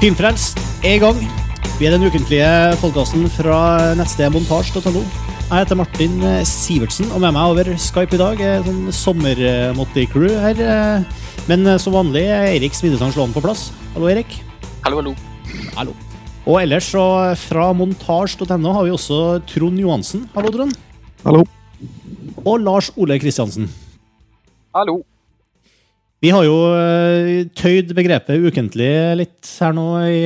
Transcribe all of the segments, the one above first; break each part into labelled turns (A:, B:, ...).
A: Filmfrelst er i gang. Vi er den ukentlige podkasten fra nettstedet montasj.no. Jeg heter Martin Sivertsen, og med meg over Skype i dag er sånn sommermotti-crew her. Men som vanlig er Eirik Smidesand Slåen på plass. Hallo, Eirik.
B: Hallo, hallo.
A: Hallo. Og ellers så fra montasj.no har vi også Trond Johansen. Hallo, Trond.
C: Hallo.
A: Og Lars Ole Kristiansen.
B: Hallo.
A: Vi har jo uh, tøyd begrepet ukentlig litt her nå i,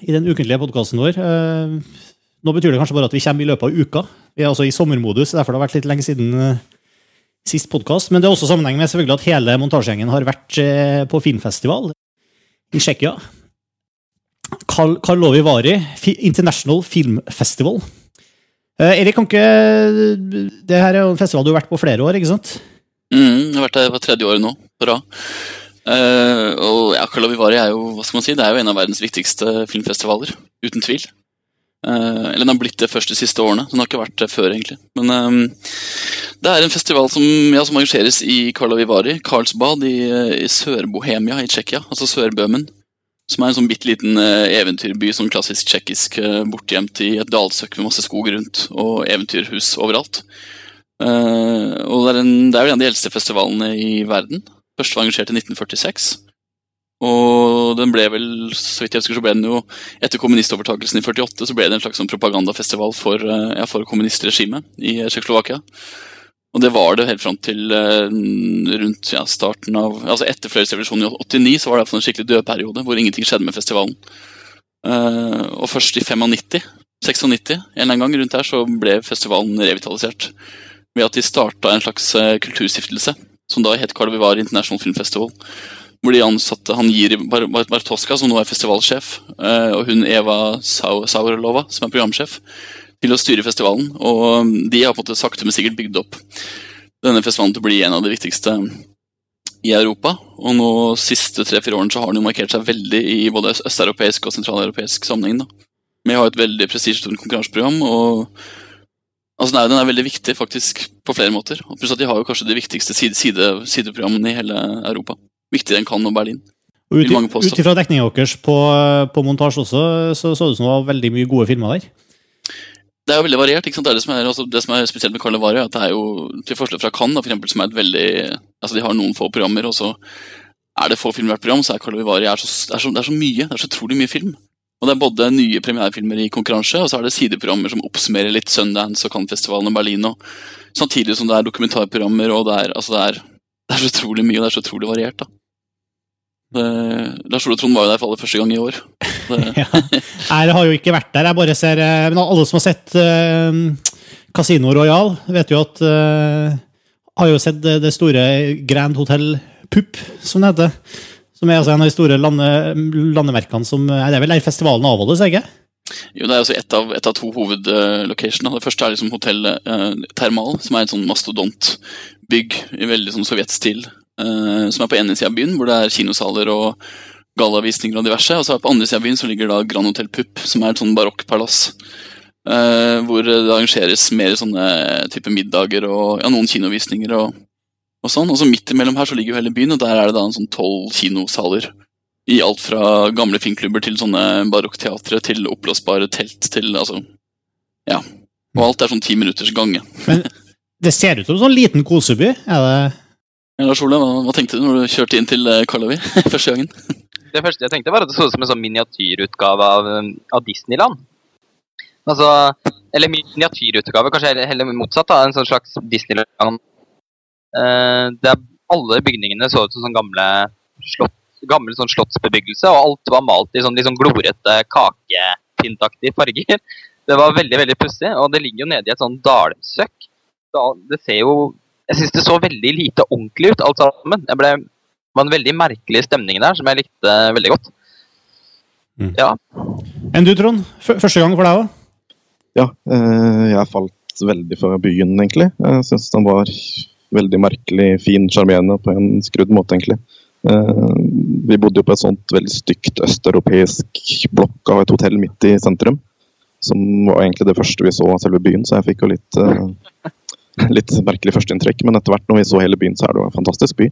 A: i den ukentlige podkasten vår. Uh, nå betyr det kanskje bare at vi kommer i løpet av uka. Vi er altså i sommermodus, derfor det har vært litt lenge siden uh, sist podkast. Men det er også sammenheng med selvfølgelig at hele montasjegjengen har vært på filmfestival i Tsjekkia. Karl, Karlovy Vari, International Film Festival. Erik, kan ikke Det her er jo en festival du har vært på flere år, ikke sant?
B: Mm, jeg har vært der på tredje året nå på rad. Uh, og ja, Karlovivari er jo hva skal man si, det er jo en av verdens viktigste filmfestivaler. Uten tvil. Uh, eller den har blitt det først de siste årene. Den har ikke vært det før, egentlig. Men um, det er en festival som, ja, som arrangeres i Karlovivari, Karlsbad, i, i Sør-Bohemia i Tsjekkia. Altså Sør-Bøhmen. Som er en sånn bitte liten uh, eventyrby, sånn klassisk tsjekkisk, bortgjemt i et dalsøkk med masse skog rundt, og eventyrhus overalt. Og det er, en, det er jo en av de eldste festivalene i verden. Først var engasjert i 1946. Og den ble vel, så vidt jeg husker, så ble den jo etter kommunistovertakelsen i 48 så ble det en slags sånn propagandafestival for, eh, ja, for kommunistregimet i Tsjekkoslovakia. Og det var det helt fram til rundt ja, starten av Altså etter fredsrevolusjonen i 89 så var det en skikkelig dødperiode hvor ingenting skjedde med festivalen. Og først i 95, 96, en eller annen gang rundt der, så ble festivalen revitalisert. Ved at de starta en slags uh, kulturstiftelse som da het Karlovivar International Film Festival. Hvor de ansatte han gir Bartoska, som nå er festivalsjef, eh, og hun Eva Saurlova, som er programsjef, til å styre festivalen. Og de har på en måte sakte, men sikkert bygd opp denne festivalen til å bli en av de viktigste i Europa. Og nå siste tre-fire årene så har den jo markert seg veldig i både østeuropeisk og sentraleuropeisk sammenheng. da. Vi har et veldig prestisjetungt konkurranseprogram. og Altså, nei, Den er veldig viktig faktisk på flere måter. Og pluss at De har jo kanskje de viktigste side, side, sideprogrammene i hele Europa. Viktigere enn Cannes og Berlin.
A: Og Ut ifra dekninga deres på, på montasje også, så så det ut som det var veldig mye gode filmer der?
B: Det er jo veldig variert. ikke sant? Det, er det, som er, altså, det som er spesielt med Carlevari, at det er jo til forskjell fra Cannes, for eksempel, som er et veldig altså De har noen få programmer, og så er det få filmer hvert program, så er Carlevari er er er så mye. Det er så utrolig mye film. Og Det er både nye premierefilmer i konkurranse, og så er det sideprogrammer som oppsummerer litt Sundance og Cannes-festivalen i Berlin. Og, samtidig som det er dokumentarprogrammer, og det er, altså det, er, det er, så utrolig mye, og det er så utrolig variert. da. Lars Ole Trond var jo der for aller første gang i år.
A: ja. Jeg har jo ikke vært der. jeg bare ser, eh, men Alle som har sett uh, Casino Royal, vet jo at uh, Har jo sett det store Grand Hotel Pupp, som det heter. Som er altså en av de store lande, landemerkene som Det er vel der festivalen avholdes, ikke
B: Jo, det er altså ett av, et av to hovedlocationer. Det første er liksom Hotell eh, Thermal, som er et sånn mastodontbygg i veldig sånn sovjetstil. Eh, som er på ene sida av byen, hvor det er kinosaler og gallavisninger og diverse. Og så er på andre sida av byen så ligger da Grand Hotel Pupp, som er et sånn barokkpalass. Uh, hvor det arrangeres mer sånne type middager og ja, noen kinovisninger og og sånn. Og så midt imellom her så ligger jo hele byen, og der er det da en sånn tolv kinosaler. I alt fra gamle filmklubber til sånne barokkteatre til oppblåsbare telt til altså Ja. Og alt er sånn ti minutters gange.
A: Men det ser ut som en sånn liten koseby? Er det
B: ja, Lars Ole, hva, hva, tenkte du når du kjørte inn til eh, Karlavi første gangen?
D: Det første jeg tenkte, var at det så ut som en sånn miniatyrutgave av, av Disneyland. Altså, Eller miniatyrutgave, kanskje heller motsatt. da, En sånn slags Disneyland Eh, er, alle bygningene så ut som sånn gamle slott, gammel sånn slottsbebyggelse, og alt var malt i sånn, liksom glorete, kakepyntaktige farger. Det var veldig veldig pussig, og det ligger jo nede i et sånn dalsøkk. Det ser jo Jeg syns det så veldig lite ordentlig ut, alt sammen. Det ble, var en veldig merkelig stemning der, som jeg likte veldig godt.
A: Mm. Ja. Enn du, Trond? Første gang for deg òg?
C: Ja, Øh, jeg falt veldig for byen, egentlig. Jeg syns den var veldig merkelig, fin, sjarmerende på en skrudd måte, egentlig. Uh, vi bodde jo på et sånt veldig stygt østeuropeisk blokk av et hotell midt i sentrum. Som var egentlig det første vi så av selve byen, så jeg fikk jo litt, uh, litt merkelig førsteinntrykk. Men etter hvert når vi så hele byen, så er det jo en fantastisk by.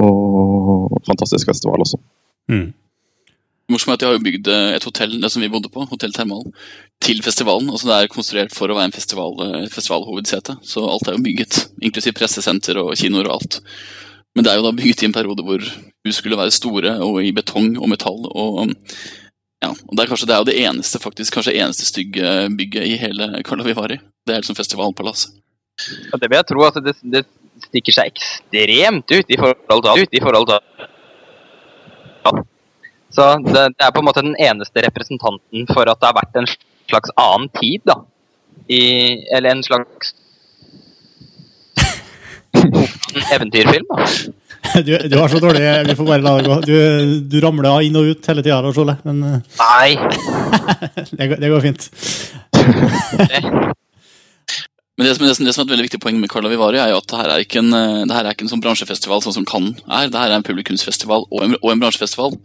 C: Og fantastisk festival også. Mm.
B: Morsomt er at de har bygd eh, et hotell det som vi bodde på, Hotell Thermal, til festivalen. altså Det er konstruert for å være en festival, eh, festivalhovedsete. Så alt er jo bygget, inklusiv pressesenter og kinoer og alt. Men det er jo da bygget i en periode hvor hus skulle være store og i betong og metall. og ja, og Det er kanskje det er jo det eneste faktisk, kanskje eneste stygge bygget i hele Karlovivari. Det er liksom festivalpalasset.
D: Ja, det vil jeg tro. Altså, det, det stikker seg ekstremt ut i forhold til alt. I forhold til. Så det, det, er på en måte den eneste representanten for at det har vært en slags annen tid, da. I, eller en slags eventyrfilm, da.
A: Du, du har så dårlig Vi får bare la det gå. Du, du ramler inn og ut hele tida, Lars Ole. Men eh,
D: Nei.
A: det, går, det går fint.
B: Men det som, det, som, det som, er et veldig viktig poeng med Carla Vivari, er jo at det her er ikke en, eh, er ikke en sånn bransjefestival sånn som Cannes er. Det her er en publikumsfestival og en, og en bransjefestival.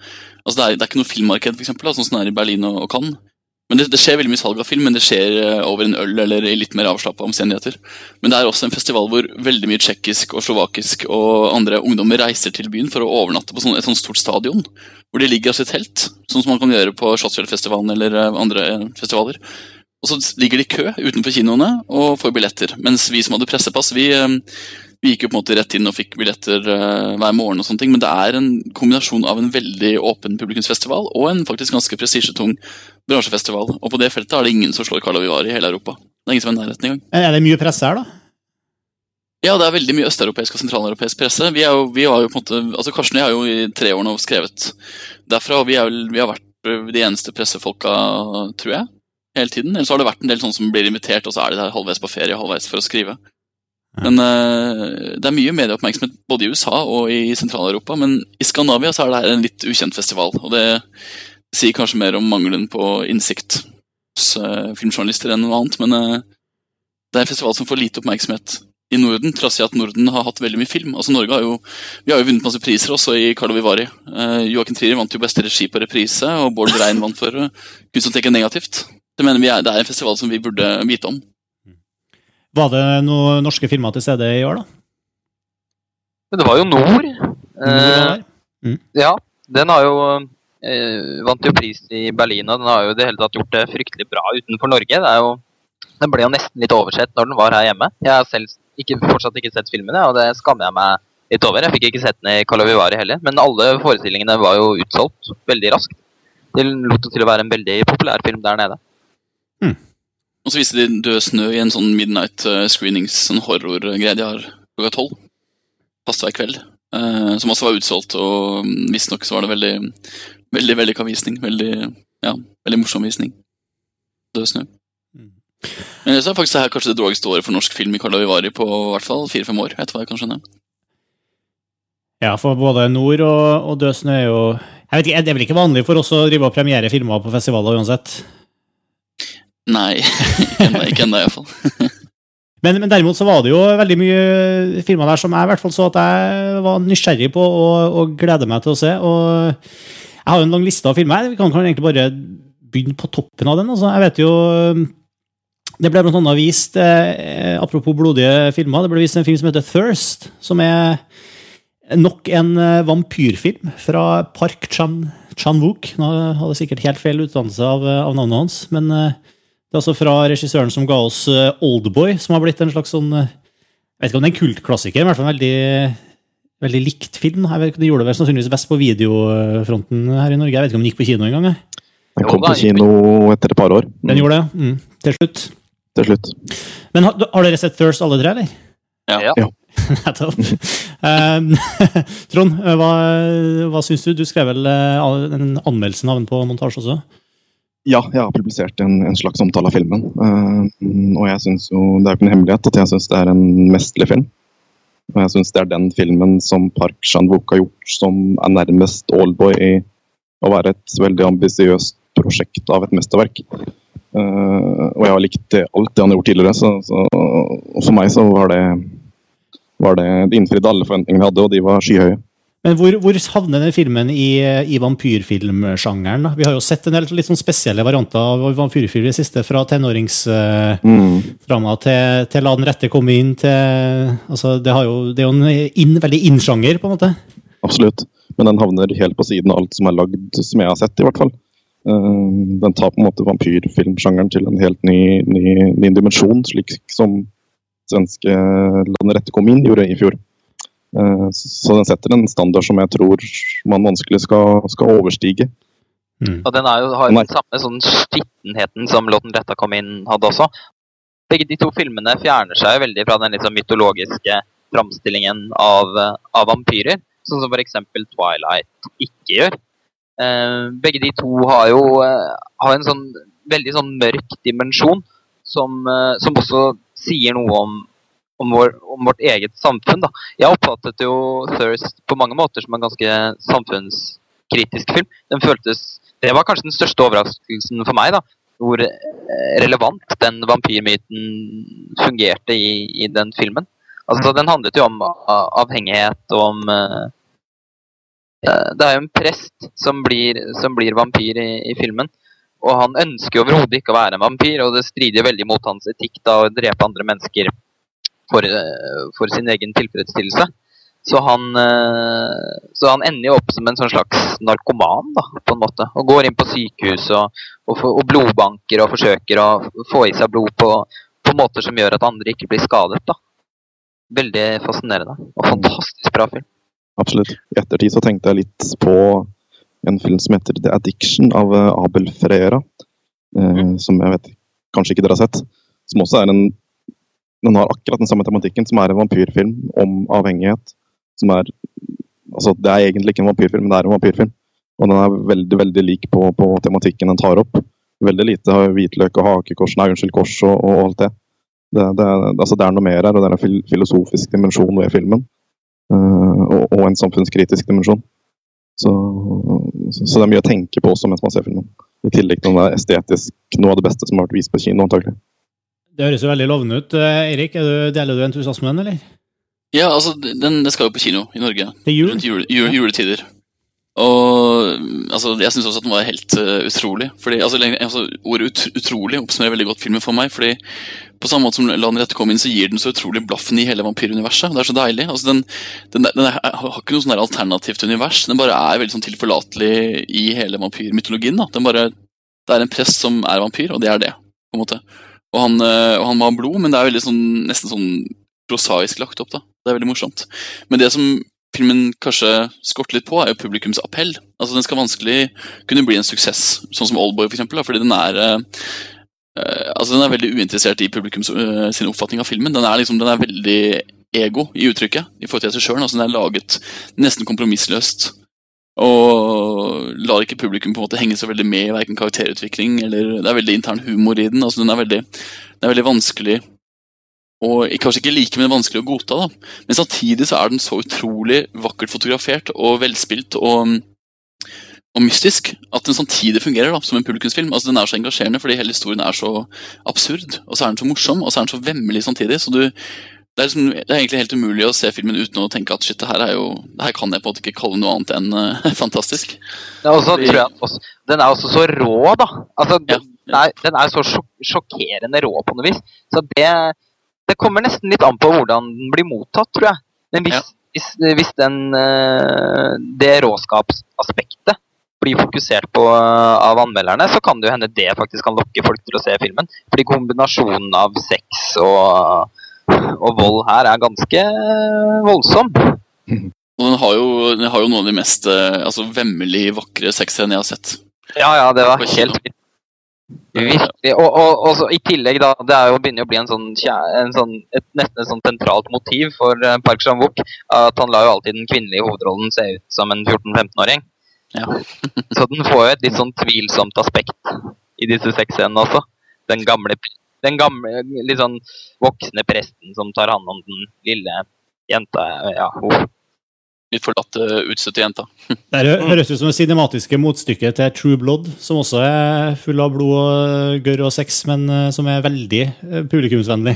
B: Altså det, er, det er ikke noe filmmarked, eksempel, sånn som det er i Berlin og, og Cannes. Men det, det, skjer veldig mye salg av film, men det skjer eh, over en øl eller i litt mer avslappa omstendigheter. Men det er også en festival hvor veldig mye tsjekkisk og slovakisk og andre ungdommer reiser til byen for å overnatte på sånn, et sånt stort stadion. Hvor de ligger av sitt telt, sånn som man kan gjøre på Slottsfjellfestivalen eller eh, andre festivaler. Og så ligger de i kø utenfor kinoene og får billetter. Mens vi som hadde pressepass, vi, vi gikk jo på en måte rett inn og fikk billetter hver morgen. og sånne ting, Men det er en kombinasjon av en veldig åpen publikumsfestival og en faktisk ganske prestisjetung bransjefestival. Og på det feltet er det ingen som slår Carla Vivari i hele Europa. Det er ingen som er i nærheten engang.
A: Er det mye presse her, da?
B: Ja, det er veldig mye østeuropeisk og sentraleuropeisk presse. Vi, jo, vi har jo måte, altså Karsten og jeg har jo i tre år nå skrevet derfra, og vi, er, vi har vært de eneste pressefolka, tror jeg, hele tiden. Eller så har det vært en del sånne som blir invitert, og så er de der halvveis på ferie halvveis for å skrive. Men uh, Det er mye medieoppmerksomhet både i USA og i Sentral-Europa, men i Skandinavia så er det her en litt ukjent festival. og det sier kanskje mer om mangelen på innsikt hos uh, filmjournalister enn noe annet, men uh, det er en festival som får lite oppmerksomhet i Norden, trass i at Norden har hatt veldig mye film. Altså Norge har jo, Vi har jo vunnet masse priser også i Carlo Vivari. Uh, Joakim Trier vant jo beste regi på reprise, og Bård Brein vant for uh, kunst som tenker negativt. Det mener vi er, det er en festival som vi burde vite om.
A: Var det noen norske filmer til stede i år, da?
D: Det var jo Nord.
A: Eh,
D: mm. Ja, den har jo eh, vant jo pris i Berlin, og den har jo i det hele tatt gjort det fryktelig bra utenfor Norge. Jo, den ble jo nesten litt oversett når den var her hjemme. Jeg har selv ikke, fortsatt ikke sett filmen, og det skammer jeg meg litt over. Jeg fikk ikke sett den i Kalavivari heller, men alle forestillingene var jo utsolgt veldig raskt. Det lot til å være en veldig populær film der nede.
B: Og så viste de Død snø i en sånn midnight uh, screenings, sånn horror-greie de har klokka tolv. Fast hver kveld. Uh, som også var utsolgt, og mm, visstnok så var det veldig Veldig vellykka visning. Veldig, ja, veldig morsom visning. Død snø. Mm. Men så er faktisk det her kanskje det dårligste året for norsk film i Karlavivari på i hvert fall fire-fem år. etter hva jeg kan skjønne.
A: Ja, for både Nord og, og Død snø er jo jeg vet ikke, Det er vel ikke vanlig for oss å drive og premiere filmer på festivaler uansett?
B: Nei, ikke ennå iallfall.
A: men, men derimot så var det jo veldig mye filmer der som jeg i hvert fall så at jeg var nysgjerrig på og, og gleder meg til å se. og jeg har jo en lang liste av filmer. Vi kan, kan egentlig bare begynne på toppen av den. Altså. Jeg vet jo Det ble blant annet vist, eh, apropos blodige filmer, det ble vist en film som heter Thirst. Som er nok en eh, vampyrfilm fra Park Chan-wook. Nå hadde jeg sikkert helt feil utdannelse av, av navnet hans. Men eh, det er altså fra regissøren som ga oss eh, Oldboy, som har blitt en slags sånn eh, Jeg vet ikke om det er en kultklassiker, i hvert fall en veldig veldig likt film. Jeg vet, ikke, de gjorde det vel sannsynligvis best på videofronten her i Norge. Jeg vet ikke om den gikk på kino engang.
C: Den kom på kino etter et par år.
A: Mm. Den gjorde det, mm. Til slutt.
C: Til slutt.
A: Men har, har dere sett Thirst alle tre, eller?
B: Ja.
C: ja.
A: Nettopp. um, Trond, hva, hva syns du? Du skrev vel uh, en anmeldelsen av den på montasje også?
C: Ja, jeg har publisert en, en slags omtale av filmen. Uh, og jeg synes jo, Det er jo ikke en hemmelighet at jeg syns det er en mesterlig film. Og jeg syns det er den filmen som Park Chan-wook har gjort som er nærmest Allboy i å være et veldig ambisiøst prosjekt av et mesterverk. Uh, og jeg har likt alt det han har gjort tidligere, så, så, for meg så var det, var det, innfridde alle forventningene vi hadde, og de var skyhøye.
A: Men hvor, hvor havner den filmen i, i vampyrfilmsjangeren? Vi har jo sett en del litt sånn spesielle varianter av vampyrfilm i det siste. Fra tenåringsdrama uh, mm. til, til, La den rette komme inn til altså, det, jo, det, er jo en inn, veldig in-sjanger, på en måte.
C: Absolutt. men den havner helt på siden av alt som er lagd, som jeg har sett, i hvert fall. Uh, den tar på en måte vampyrfilmsjangeren til en helt ny, ny, ny dimensjon, slik som svenske La den rette komme inn gjorde i fjor. Uh, så den setter en standard som jeg tror man vanskelig skal, skal overstige.
D: Mm. Og den jo, har jo den samme sånn skittenheten som låten 'Retta kom inn' hadde også. Begge de to filmene fjerner seg veldig fra den liksom mytologiske framstillingen av, av, vampyrer, sånn som f.eks. Twilight ikke gjør. Eh, begge de to har jo eh, har en sånn veldig sånn mørk dimensjon som, eh, som også sier noe om, om, vår, om, vårt eget samfunn. Da. Jeg oppfattet jo Thirst på mange måter som en ganske samfunnskritisk film. Den føltes det var kanskje den største overraskelsen for meg. da, Hvor eh, relevant den vampyrmyten fungerte i, i den filmen. Altså, Den handlet jo om avhengighet og om uh, Det er jo en prest som blir, som blir vampyr i, i, filmen. Og han ønsker overhodet ikke å være en vampyr, og det strider veldig mot hans etikk da, å drepe andre mennesker for, uh, for sin egen tilfredsstillelse. Så han, eh, så han, ender jo opp som en sånn slags narkoman, da, på en måte. Og går inn på sykehus og, og, og blodbanker og forsøker å få i seg blod på, på, måter som gjør at andre ikke blir skadet. da. Veldig fascinerende og fantastisk bra film.
C: Absolutt. I ettertid så tenkte jeg litt på en film som heter The Addiction av eh, Abel Freira. Eh, mm. Som jeg vet kanskje ikke dere har sett. Som også er en Den har akkurat den samme tematikken, som er en vampyrfilm om avhengighet som er altså Det er egentlig ikke en vampyrfilm, men det er en vampyrfilm. Og den er veldig veldig lik på, på tematikken den tar opp. Veldig lite hvitløk og hakekors, nei, unnskyld, kors og, og alt det. Det, det, altså det, er noe mer her, og det er en filosofisk dimensjon ved filmen. Uh, og, og, en samfunnskritisk dimensjon. Så, så, så, det er mye å tenke på også mens man ser filmen. I tillegg til den estetisk noe av det beste som har vært vist på kino, antagelig.
A: Det høres jo veldig lovende ut. Eh, Erik, deler du entusiasmen, eller?
B: Ja, altså, den, den, skal jo på kino i Norge.
A: Det er jul.
B: Rundt jule, jule, juletider. Og altså, jeg syns også at den var helt uh, utrolig. Fordi, altså, altså, Ordet ut, 'utrolig' oppsummerer veldig godt filmen for meg. fordi På samme måte som La den rette komme inn, så gir den så utrolig blaffen i hele vampyruniverset. Det er så deilig. Altså, den, den, den er, har ikke noe sånn alternativt univers. Den bare er veldig sånn tilforlatelig i hele vampyrmytologien. da. Den bare, Det er en prest som er vampyr, og det er det. på en måte. Og han, uh, og han må ha blod, men det er veldig sånn, nesten sånn prosaisk lagt opp. da. Det er veldig morsomt. Men det som filmen kanskje skorter litt på, er jo publikums appell. Altså, Den skal vanskelig kunne bli en suksess, sånn som Oldboy, for eksempel, fordi den er uh, altså den er veldig uinteressert i publikums uh, sin oppfatning av filmen. Den er, liksom, den er veldig ego i uttrykket i forhold til seg selv. Altså, den er laget nesten kompromissløst. Og lar ikke publikum på en måte henge så veldig med i verken karakterutvikling eller Det er veldig intern humor i den. altså Den er veldig, den er veldig vanskelig og kanskje ikke like, men vanskelig å godta. da. Men samtidig så er den så utrolig vakkert fotografert og velspilt og, og mystisk at den samtidig fungerer da, som en publikumsfilm. Altså Den er så engasjerende fordi hele historien er så absurd, og så er den så morsom og så er den så vemmelig samtidig. så du det er, liksom, det er, egentlig helt umulig å se filmen uten å tenke at shit, det her, er jo, det her kan jeg på en måte ikke kalle noe annet enn uh, fantastisk.
D: Ja, også, Fordi, jeg, også, den er også så rå, da. Altså, ja, ja. Den, er, den, er, så sjok sjokkerende rå på noe vis. Så det, det kommer nesten litt an på hvordan den blir mottatt, tror jeg. Men hvis, ja. hvis, hvis den, uh, det råskapsaspektet blir fokusert på eh, av anmelderne, så kan det jo hende det faktisk kan lokke folk til å se filmen. Fordi kombinasjonen av sex og, og vold her er ganske voldsom.
B: Og den har jo, den har jo noen av de mest eh, altså, vemmelig vakre sexscenene jeg har sett.
D: Ja, ja, det var helt. Virkelig. Og, og, og i tillegg, da, det er jo begynner å bli en sånn, en sånn, et, nesten et sånn sentralt motiv for uh, Park Chan-wook. At han lar jo alltid den kvinnelige hovedrollen se ut som en 14-15-åring. Ja. så den får jo et litt sånn tvilsomt aspekt i disse sexscenene også. Den gamle, den gamle, litt sånn voksne presten som tar hånd om den lille jenta. Ja, hun.
B: litt forlatte, utstøtte jenta.
A: det høres ut som det cinematiske motstykket til True Blood, som også er full av blod og gørr og sex, men eh, som er veldig eh, publikumsvennlig.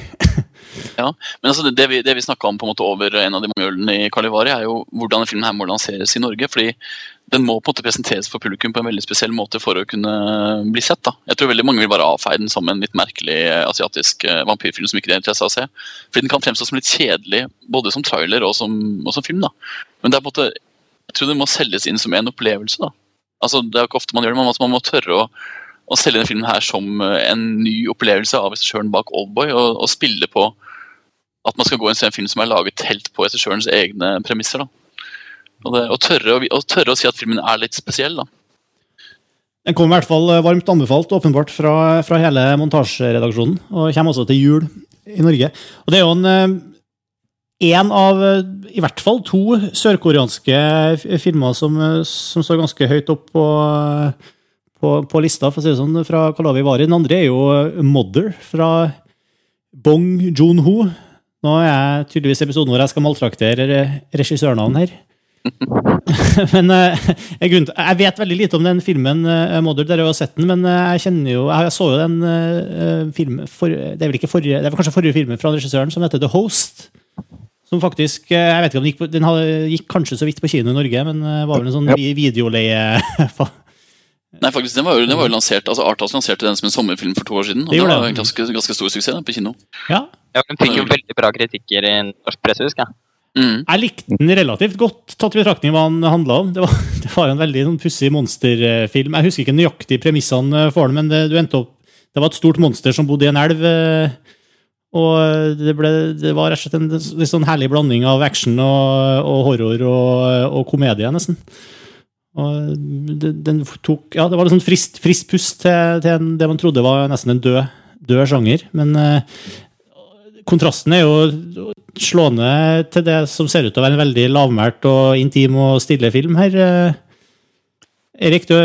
B: ja, men altså det, vi, det vi snakka om på en måte over en av de mange ølene i Kalivari, er jo hvordan filmen her må lanseres i Norge. fordi den må på en måte presenteres for publikum på en veldig spesiell måte for å kunne bli sett. da. Jeg tror veldig mange vil bare avfeie den som en litt merkelig eh, asiatisk eh, vampyrfilm som ikke er interesse av å se. Fordi den kan fremstå som litt kjedelig både som trailer og som, og som film. da. Men det er på en måte jeg tror det må selges inn som en opplevelse. da. Altså, Det er ikke ofte man gjør det, men man må tørre å, å selge denne filmen her som eh, en ny opplevelse av regissøren bak Oldboy, og, og spille på at man skal gå inn og se en film som er laget helt på regissørens egne premisser. da. Og, det, og, tørre, og tørre å si at filmen er litt spesiell. da.
A: Den kommer i hvert fall eh, varmt anbefalt, åpenbart, fra, fra hele montasjeredaksjonen. Og kommer også til jul i Norge. Og det er jo en eh, en av eh, i hvert fall to sørkoreanske filmer som, som står ganske høyt opp på, på, på lista, for å si det sånn, fra Kalavi Vari. Den andre er jo Mother fra Bong Joon-ho. Nå er jeg tydeligvis episoden hvor jeg skal maltraktere re- regissørnavn her. men uh, jeg, jeg vet veldig lite om den filmen, uh, Mother. Dere har sett den, men uh, jeg kjenner jo Jeg så jo den uh, filmen for, Det er vel ikke forrige, det er kanskje forrige filmen fra regissøren, som heter The Host. Som faktisk eh, Jeg vet ikke om Den gikk, på, den hadde, gikk kanskje så vidt på kino i Norge, men eh, var vel en sånn
C: Ja.
A: videoleie
B: Nei, faktisk, Den var jo, den var jo lansert, altså Arthouse lanserte den som en sommerfilm for to år siden. og
A: Det
B: Det var en ganske, ganske stor suksess da, på kino.
A: Ja.
D: Ja, Den fikk jo veldig bra kritikker i norsk presse, husker jeg.
B: Mm.
A: Jeg likte den relativt godt, tatt i betraktning hva den handla om. Det var, det var en veldig sånn pussig monsterfilm. Jeg husker ikke nøyaktig premissene for den, men det, du endte opp, det var et stort monster som bodde i en elv. eh, Og det, ble, det var rett og slett en litt sånn herlig blanding av action og, og horror og, og komedie, nesten. Og det, den tok, ja, det var litt sånn frist, frist pust til, til en, det man trodde var nesten en død, død sjanger. Men eh, kontrasten er jo slående til det som ser ut til å være en veldig lavmælt og intim og stille film her. Eh, Erik, du,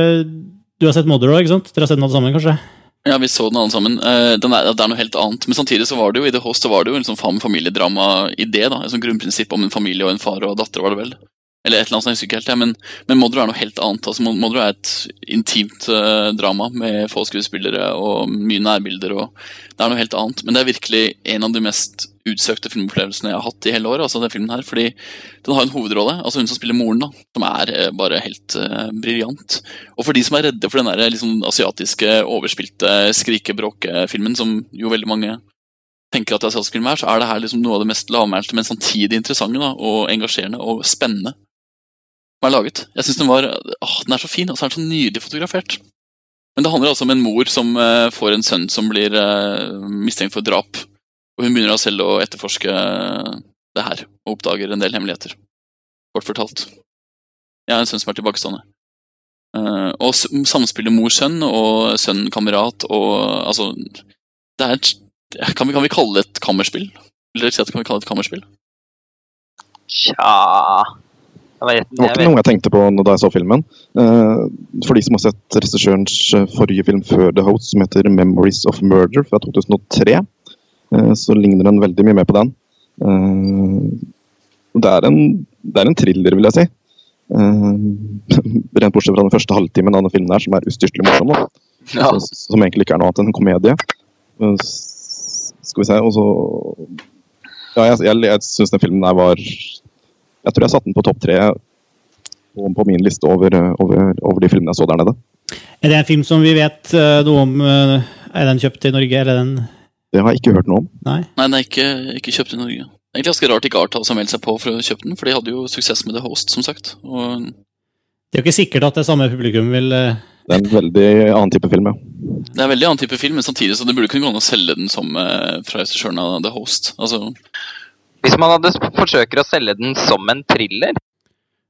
A: du har sett Mother òg, ikke sant? Dere har sett den alle sammen, kanskje?
B: Ja, vi så den alle sammen. Eh, Den er, det er noe helt annet. Men samtidig så var det jo i The Host så var det jo en sånn familiedrama-idé. da, En sånn grunnprinsipp om en familie og en far og datter, var det vel? Eller et eller annet, jeg husker ikke helt. Ja, men, men Modro er noe helt annet. altså Modro er et intimt uh, drama med få skuespillere og mye nærbilder. og Det er noe helt annet. Men det er virkelig en av de mest utsøkte filmopplevelsene jeg har hatt i hele år. altså den filmen her, fordi Den har en hovedrolle, altså hun som spiller moren, da, som er uh, bare helt uh, briljant. Og for de som er redde for den der, liksom, asiatiske, overspilte skrikebråkefilmen, som jo veldig mange tenker at asiatisk film er, så er det her liksom noe av det mest lavmælte, men samtidig interessante da, og engasjerende og spennende som er laget. Jeg synes Den var, åh, den er så fin, og så er den så nydelig fotografert. Men det handler altså om en mor som eh, får en sønn som blir eh, mistenkt for drap. Og hun begynner selv å etterforske det her, og oppdager en del hemmeligheter. Kort fortalt. Jeg har en sønn som er tilbakestående. Eh, og samspillet mor-sønn og sønn-kamerat og altså Det er et kan vi, kan vi kalle det et kammerspill? At kan vi kalle det et kammerspill?
D: Tja vet,
C: Det var ikke noe jeg tenkte på da jeg så filmen. Eh, For de som har sett regissørens eh, forrige film før The Host, som heter 'Memories of Murder' fra 2003, eh, så ligner den veldig mye mer på den. Det er en, det er en thriller, vil jeg si. Rent bortsett fra den første halvtimen av denne filmen her, som er ustyrtelig morsom.
D: Ja.
C: Som egentlig ikke er noe annet enn en komedie. Skal vi se, og så Ja, jeg, jeg, jeg syns den filmen der var Jeg tror jeg satte den på topp tre på, på min liste over, over, over de filmene jeg så der nede.
A: Er det en film som vi vet eh, noe om? eh, Er den kjøpt i Norge, eller er den
C: Det har jeg ikke hørt noe om.
A: Nei?
B: Nei, den er ikke, ikke kjøpt i Norge. Egentlig ganske rart ikke Arthouse har meldt seg på for å kjøpe den, for de hadde jo suksess med The Host, som sagt. Og
A: Det er jo ikke sikkert at det samme publikum vil eh,
C: Det er en veldig annen type film, ja.
B: det er en veldig annen type film, men samtidig så det burde kunne gå an å selge den som eh, fra regissøren av The Host. Altså,
D: Hvis man hadde forsøker å selge den som en thriller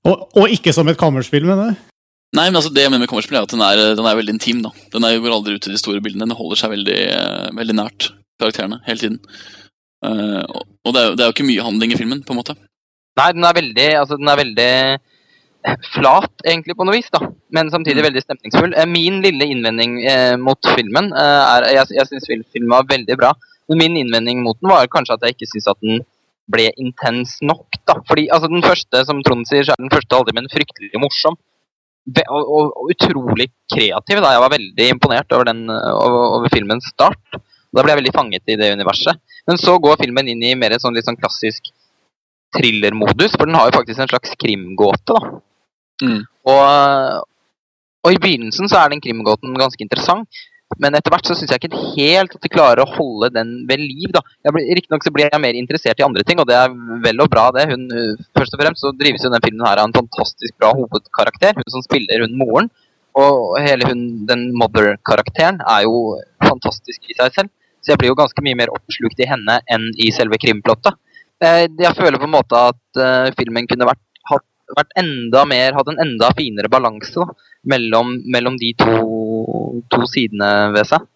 A: og, og ikke som et kammerspill, mener du?
B: Nei, men altså det jeg mener med kammerspill er at den er, den er veldig intim. da. Den er, går aldri ut i de store bildene. Den holder seg veldig, eh, veldig nært karakterene hele tiden. Uh, og og det er, det er jo ikke mye handling i filmen, på en måte.
D: Nei, den er veldig, altså, den er veldig flat, egentlig, på noe vis, da. Men samtidig
B: Mm.
D: veldig stemningsfull. Eh, Min lille innvending eh, mot filmen eh, er Jeg, jeg syns filmen var veldig bra. Men min innvending mot den var kanskje at jeg ikke syns at den ble intens nok, da. Fordi altså, den første, som Trond sier, så er den første aldri, men fryktelig morsom. Og, og, og utrolig kreativ. da. Jeg var veldig imponert over, den, eh, over, over filmens start. Da ble jeg veldig fanget i det universet. Men så går filmen inn i mer en sånn litt sånn klassisk thrillermodus, for den har jo faktisk en slags krimgåte. da.
B: Mm.
D: Og, og i begynnelsen så er den krimgåten ganske interessant. Men etter hvert så syns jeg ikke helt at de klarer å holde den ved liv. da. Riktignok blir jeg mer interessert i andre ting, og det er vel og bra, det. Hun, først og fremst så drives jo den filmen her av en fantastisk bra hovedkarakter. Hun som spiller hun moren. Og hele hun, den mother-karakteren er jo fantastisk i seg selv. Så jeg blir jo ganske mye mer oppslukt i henne enn i selve krimplottet. Eh, jeg føler på en måte at uh, filmen kunne vært, vært, enda mer, hatt en enda finere balanse mellom, mellom, de to, to, sidene ved seg.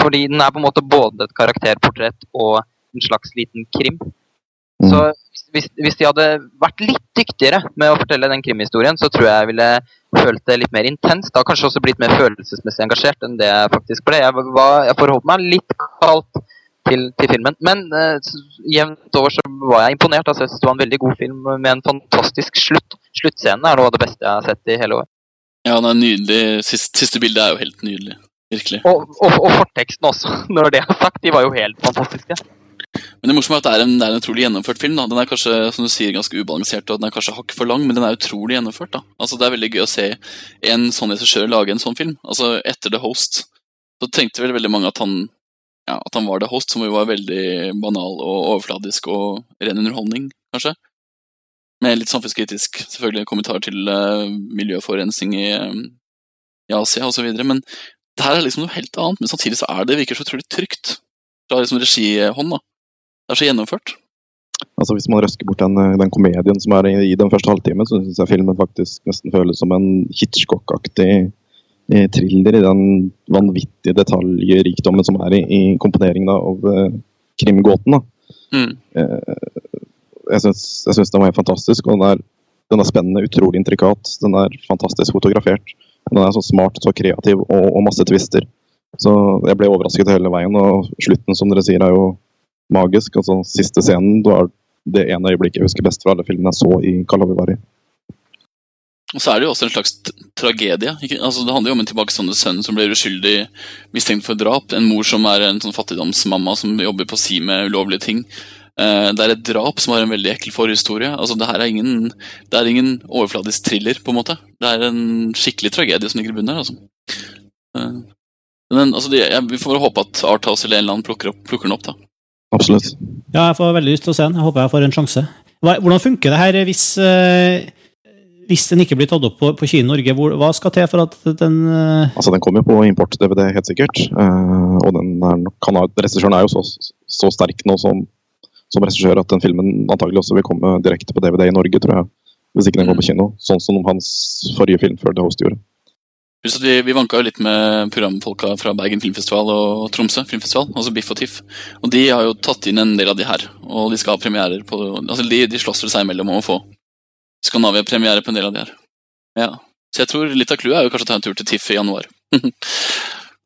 D: Fordi den er på en måte både et karakterportrett og en slags liten krim. Mm. Så hvis, hvis, de hadde vært litt dyktigere med å fortelle den krimhistorien, så tror jeg jeg ville følt det litt mer intenst. Da kanskje også blitt mer følelsesmessig engasjert enn det jeg faktisk ble. Jeg, var, jeg forholdt meg litt kaldt til, til filmen. Men uh, jevnt over så var jeg imponert. Altså, jeg synes det var en veldig god film med en fantastisk slutt. Sluttscenen er noe av det beste jeg har sett i hele år.
B: Ja, den er nydelig. Siste, siste bildet er jo helt nydelig. Virkelig.
D: Og, og, og forteksten også, når det er sagt. De var jo helt fantastiske.
B: Men det morsomme er at det er en, det er en utrolig gjennomført film. da. Den er kanskje som du sier, ganske ubalansert og den er kanskje hakk for lang, men den er utrolig gjennomført. da. Altså Det er veldig gøy å se en sånn regissør lage en sånn film. Altså Etter The Host så tenkte vel veldig mange at han, ja, at han var The Host, som jo var veldig banal og overfladisk og ren underholdning, kanskje. Med litt samfunnskritisk selvfølgelig kommentar til uh, miljøforurensning i, um, i Asia osv. Men det her er liksom noe helt annet, men samtidig så er det virker så utrolig trygt fra liksom regihånd. da. Det er så gjennomført.
C: Altså Hvis man røsker bort den, den komedien som er i, i den første halvtimen, så syns jeg filmen faktisk nesten føles som en Hitchcock-aktig eh, thriller i den vanvittige detaljrikdommen som er i, i komponeringen av eh, krimgåten. Mm. Eh, jeg syns den var helt fantastisk. og den er, den er, spennende, utrolig intrikat. Den er fantastisk fotografert. Den er så smart, så kreativ og, og masse twister. Så jeg ble overrasket hele veien. Og slutten, som dere sier, er jo magisk. Altså, siste scenen da er det ene øyeblikket jeg husker best fra alle filmene jeg så i Kalavivari.
B: Og så er det jo også en slags tragedie. Altså, det handler jo om en tilbakestående sønn som blir uskyldig mistenkt for drap. En mor som er en sånn fattigdomsmamma som jobber på si med ulovlige ting. Eh, det er et drap som har en veldig ekkel forhistorie. Altså, det her er ingen, det er ingen overfladisk thriller, på en måte. Det er en skikkelig tragedie som ligger i bunnen her. Altså. Eh, men, altså, det, jeg, vi får bare håpe at Arthouse eller en eller annen plukker, opp, plukker den opp. da.
C: Absolutt.
A: Ja, jeg får veldig lyst til å se den. Jeg håper jeg får en sjanse. Hvordan funker det her hvis, uh, hvis den ikke blir tatt opp på, på Kino Norge? Hvor, hva skal til for at den uh...
C: Altså, Den kommer jo på import-DVD, helt sikkert. Uh, og den er, kan ha, regissøren er jo så, så sterk nå som, som regissør at den filmen antagelig også vil komme direkte på DVD i Norge, tror jeg. Hvis ikke den går på mm. kino. Sånn som hans forrige film før The Host gjorde.
B: Vi, vi vanka jo litt med programfolka fra Bergen Filmfestival og Tromsø Filmfestival, altså Biff og Tiff. Og de har jo tatt inn en del av de her, og de skal ha premierer på altså De, de slåss vel seg imellom om å få Skandinavia-premiere på en del av de her. Ja. Så jeg tror litt av clouet er jo kanskje å ta en tur til Tiff i januar.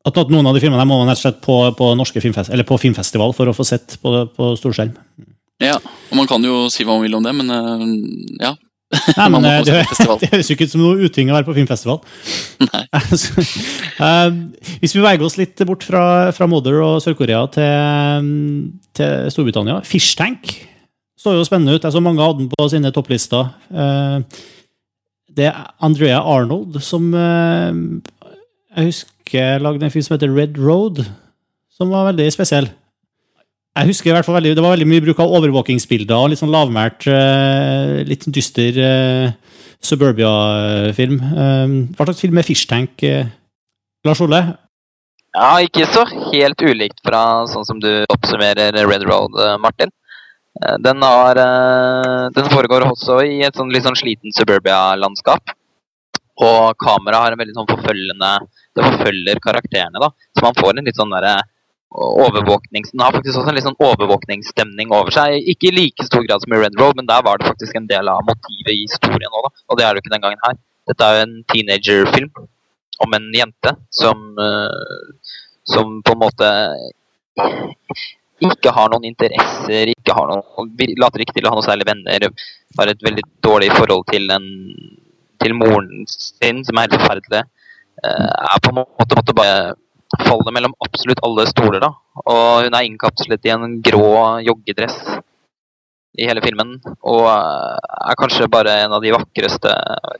A: at noen av de filmene må man rett og slett på, på, filmfest, på filmfestival for å få sett på, på storskjerm.
B: Ja, og man kan jo si hva man vil om det, men uh, ja.
A: Nei, men det, det høres jo ikke ut som noe uting å være på filmfestival. Nei. uh, hvis vi veier oss litt bort fra, fra Mother og Sør-Korea til, til, Storbritannia Fish Tank så jo spennende ut. Jeg så mange hadde den på sine topplister. Uh, det er Andrea Arnold som uh, jeg husker lagde en film som heter Red Road, som var veldig spesiell. Jeg husker i hvert fall veldig, Det var veldig mye bruk av overvåkingsbilder og litt sånn lavmælt, uh, litt dyster Suburbia-film. Hva slags film er Fishtank, Lars Ole?
D: Ja, ikke så helt ulikt fra sånn som du oppsummerer Red Road, Martin. Den, har, den foregår også i et sånn, litt sånn sliten Suburbia-landskap. Og kameraet har en veldig sånn forfølgende Det forfølger karakterene, da. Så man får en litt sånn derre overvåknings... Den har faktisk også en litt sånn overvåkningsstemning over seg. Ikke i like stor grad som i Red Road, men der var det faktisk en del av motivet i historien òg, Og det er det jo ikke den gangen her. Dette er jo en teenagerfilm om en jente som som på en måte ikke har noen interesser, ikke har noen, later ikke til å ha noen særlig venner, har et veldig dårlig forhold til, en, til moren sin, som er helt forferdelig. Uh, er på en måte, måte bare faller mellom absolutt alle stoler. da. Og hun er innkapslet i en grå joggedress i hele filmen. Og eh, er kanskje bare en av de vakreste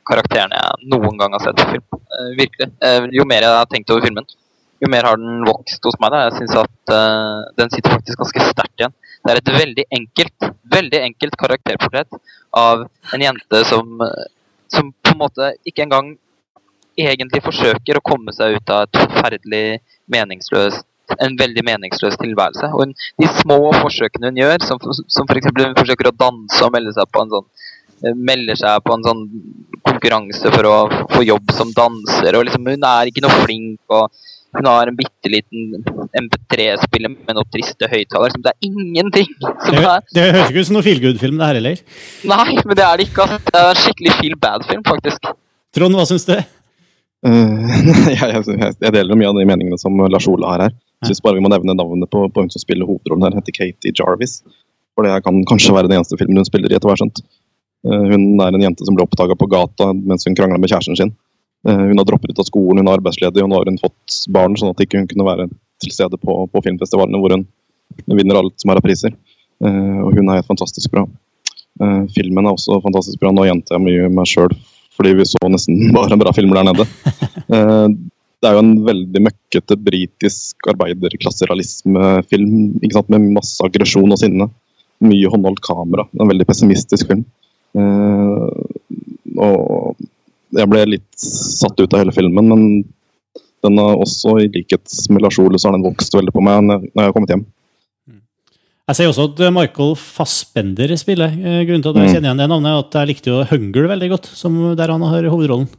D: karakterene jeg noen gang har sett på film. Eh, virkelig. Eh, jo mer jeg har tenkt over filmen, jo mer har den vokst hos meg. da. Jeg syns at uh, den sitter faktisk ganske sterkt igjen. Det er et veldig enkelt, veldig enkelt karakterportrett av en jente som, som på en måte ikke engang egentlig forsøker å komme seg ut av et forferdelig meningsløst en veldig meningsløs tilværelse. Og hun, de små forsøkene hun gjør, som, som f.eks. hun forsøker å danse og melde seg på en sånn eh, melder seg på en sånn konkurranse for å få jobb som danser. og liksom Hun er ikke noe flink. og Hun har en bitte liten MP3-spiller med noen triste høyttalere. Det er ingenting som
A: Det,
D: er
A: det høres ikke ut som noen feel good-film, det her heller.
D: Nei, men det er det ikke. Altså. Det er en skikkelig feel bad-film, faktisk.
A: Trond, hva syns du?
C: Uh, jeg, jeg, jeg deler mye av de meningene som Lars Ole har her. Jeg synes bare vi må nevne navnet på, på hun som spiller hovedrollen her. heter Katie Jarvis. For det kan kanskje være den eneste filmen hun spiller i, etter hva jeg har skjønt. Eh, Hun er en jente som ble oppdaga på gata mens hun krangla med kjæresten sin. Eh, Hun har droppet ut av skolen, hun er arbeidsledig, og nå har hun fått barn, sånn at ikke hun kunne være til stede på, på filmfestivalene hvor hun vinner alt som er av priser. Eh, Og hun er helt fantastisk bra. Eh, Filmen er også fantastisk bra. Nå gjentar jeg mye meg sjøl, fordi vi så nesten bare bra filmer der nede. Det er jo en veldig møkkete britisk arbeiderklasserealismefilm ikke sant? med masse aggresjon og sinne. Mye håndholdt kamera. En veldig pessimistisk film. Og jeg ble litt satt ut av hele filmen, men den har også, i likhet med Lars Ole, så har den vokst veldig på meg når jeg har kommet hjem.
A: Jeg ser også at Michael Fassbender spiller. Eh, Grunnen til at jeg
C: Mm.
A: kjenner igjen det navnet, er at jeg likte jo Hunger veldig godt, som der han har hovedrollen.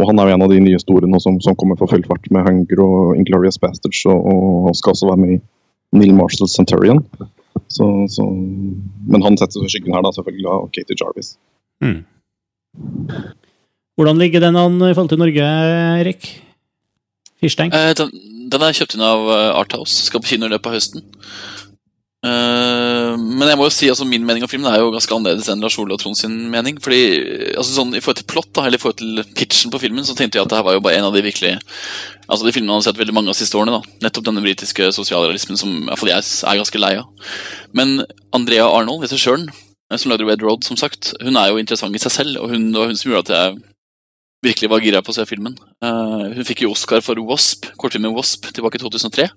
C: Og han er jo en av de nye store nå som, som kommer for full fart med Hunger og Inglorious Bastards, og, og skal også være med i Neil Marshall Centurion. Så, så, men han setter seg i skyggen her, da, selvfølgelig, av Katie Jarvis.
A: Mm. Hvordan ligger den an i forhold til Norge, Erik? Fyrstein?
B: Eh, den, er kjøpt inn av eh, Arthouse. Skal på kino i løpet av høsten. Eh, men jeg må jo si altså min mening om filmen er jo ganske annerledes enn Lars Ole og Trond sin mening. fordi altså sånn I forhold til plott da, eller i forhold til pitchen på filmen, så tenkte jeg at det var jo bare en av de virkelig Altså de filmene man har sett veldig mange av de siste årene. da Nettopp denne britiske sosialrealismen som iallfall jeg er ganske lei av. Men Andrea Arnold, regissøren, som lagde Red Road, som sagt, hun er jo interessant i seg selv. Og hun, og hun som gjorde at jeg virkelig var gira på å se filmen. Uh, hun fikk jo Oscar for Wasp, kortfilmen Wasp tilbake i 2003.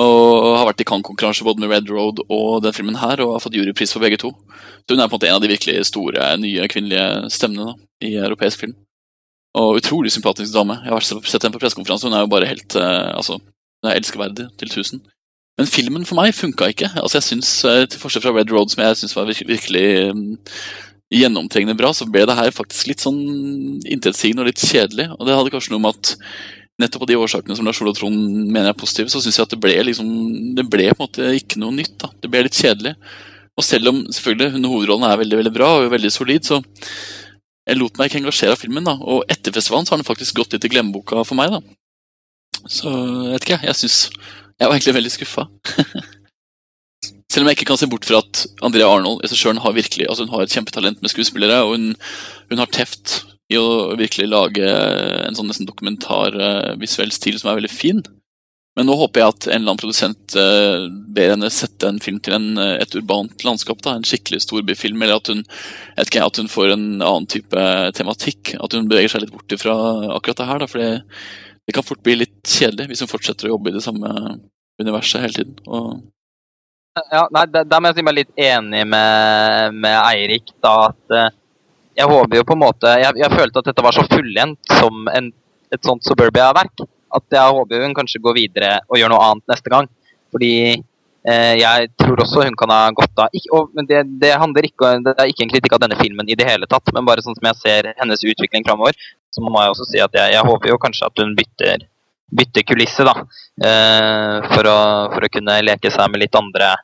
B: Og har vært i Cannes-konkurranse både med Red Road og den filmen her, og har fått jurypris for begge to. Så hun er på en måte en av de virkelig store, nye kvinnelige stemmene da, i europeisk film. Og utrolig sympatisk dame. Jeg har sett henne på pressekonferanse, hun er jo bare helt uh, altså, hun er elskverdig til tusen. Men filmen for meg funka ikke. Altså jeg synes, eh, Til forskjell fra Red Road, som jeg syns var virkelig, virkelig mm, gjennomtrengende bra, så ble det her faktisk litt sånn intetsigende og litt kjedelig. Og det hadde kanskje noe med at nettopp av de årsakene som Lars Ole Trond mener er positive, så syns jeg at det ble liksom Det ble på en måte ikke noe nytt. da. Det ble litt kjedelig. Og selv om selvfølgelig hun hovedrollen er veldig veldig bra og veldig solid, så jeg lot meg ikke engasjere av filmen. da. Og etter festivalen så har den faktisk gått litt i glemmeboka for meg. da. Så jeg vet ikke, jeg syns Jeg var egentlig veldig skuffa. Selv om jeg ikke kan se bort fra at Andrea Arnold regissøren, har virkelig, altså hun har et kjempetalent med skuespillere, og hun, hun har teft i å virkelig lage en sånn nesten dokumentar eh, stil som er veldig fin. Men nå håper jeg at en eller annen produsent eh, ber henne sette en film til en, eh, et urbant landskap. da, En skikkelig storbyfilm. Eller at hun, ikke, at hun får en annen type tematikk. At hun beveger seg litt bort fra akkurat det her. for det, det kan fort bli litt kjedelig hvis hun fortsetter å jobbe i det samme universet hele tiden. Og
D: Ja, nei, der, må jeg si meg litt enig med, med Eirik. da, at eh, Jeg håper jo på en måte Jeg, jeg følte at dette var så fullendt som en, et sånt Suburbia-verk. At jeg håper hun kanskje går videre og gjør noe annet neste gang. Fordi eh, jeg tror også hun kan ha godt av ikke, og, men det, det, handler ikke, det er ikke en kritikk av denne filmen i det hele tatt, men bare sånn som jeg ser hennes utvikling framover, så må jeg også si at jeg, jeg håper jo kanskje at hun bytter, bytte kulisse, da. Eh, for, å, for å kunne leke seg med litt andre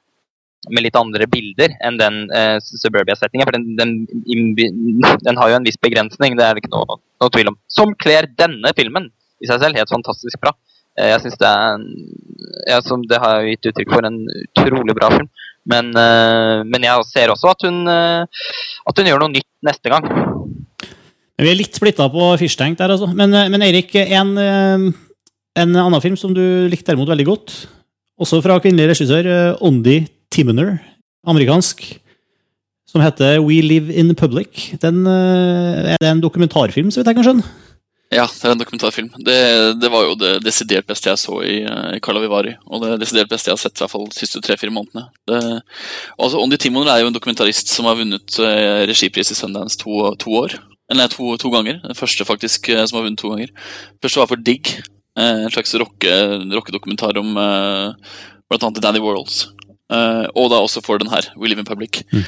D: med litt andre bilder enn den eh, Suburbia-settingen. For den, den, den har jo en viss begrensning, det er det ikke noe, noe tvil om. Som kler denne filmen i seg selv helt fantastisk bra. Eh, jeg synes det er ja, som det har gitt uttrykk for, en utrolig bra film. Men, eh, men jeg ser også at hun, eh, at hun gjør noe nytt neste gang.
A: Vi er litt splitta på Fishtank der, altså. Men, men Eirik, en, eh, en annen film som du likte derimot veldig godt, også fra kvinnelig regissør, eh, Ondi Timoner, amerikansk, som heter We Live in Public. Den, eh, er det en dokumentarfilm, så vidt jeg kan skjønne?
B: Ja, det er en dokumentarfilm. Det, det var jo det desidert beste jeg så i, eh, i Carla Vivari. Og det desidert beste jeg har sett i hvert fall de siste tre-fire månedene. Det, altså, Ondi Timoner er jo en dokumentarist som har vunnet eh, regipris i Sundance to, to år. Eller to, to, ganger. Den første faktisk som har vunnet to ganger. Første var for Digg. En slags rockedokumentar om eh, bl.a. Danny Worlds. Eh, og da også for den her, We Live in Public. Mm.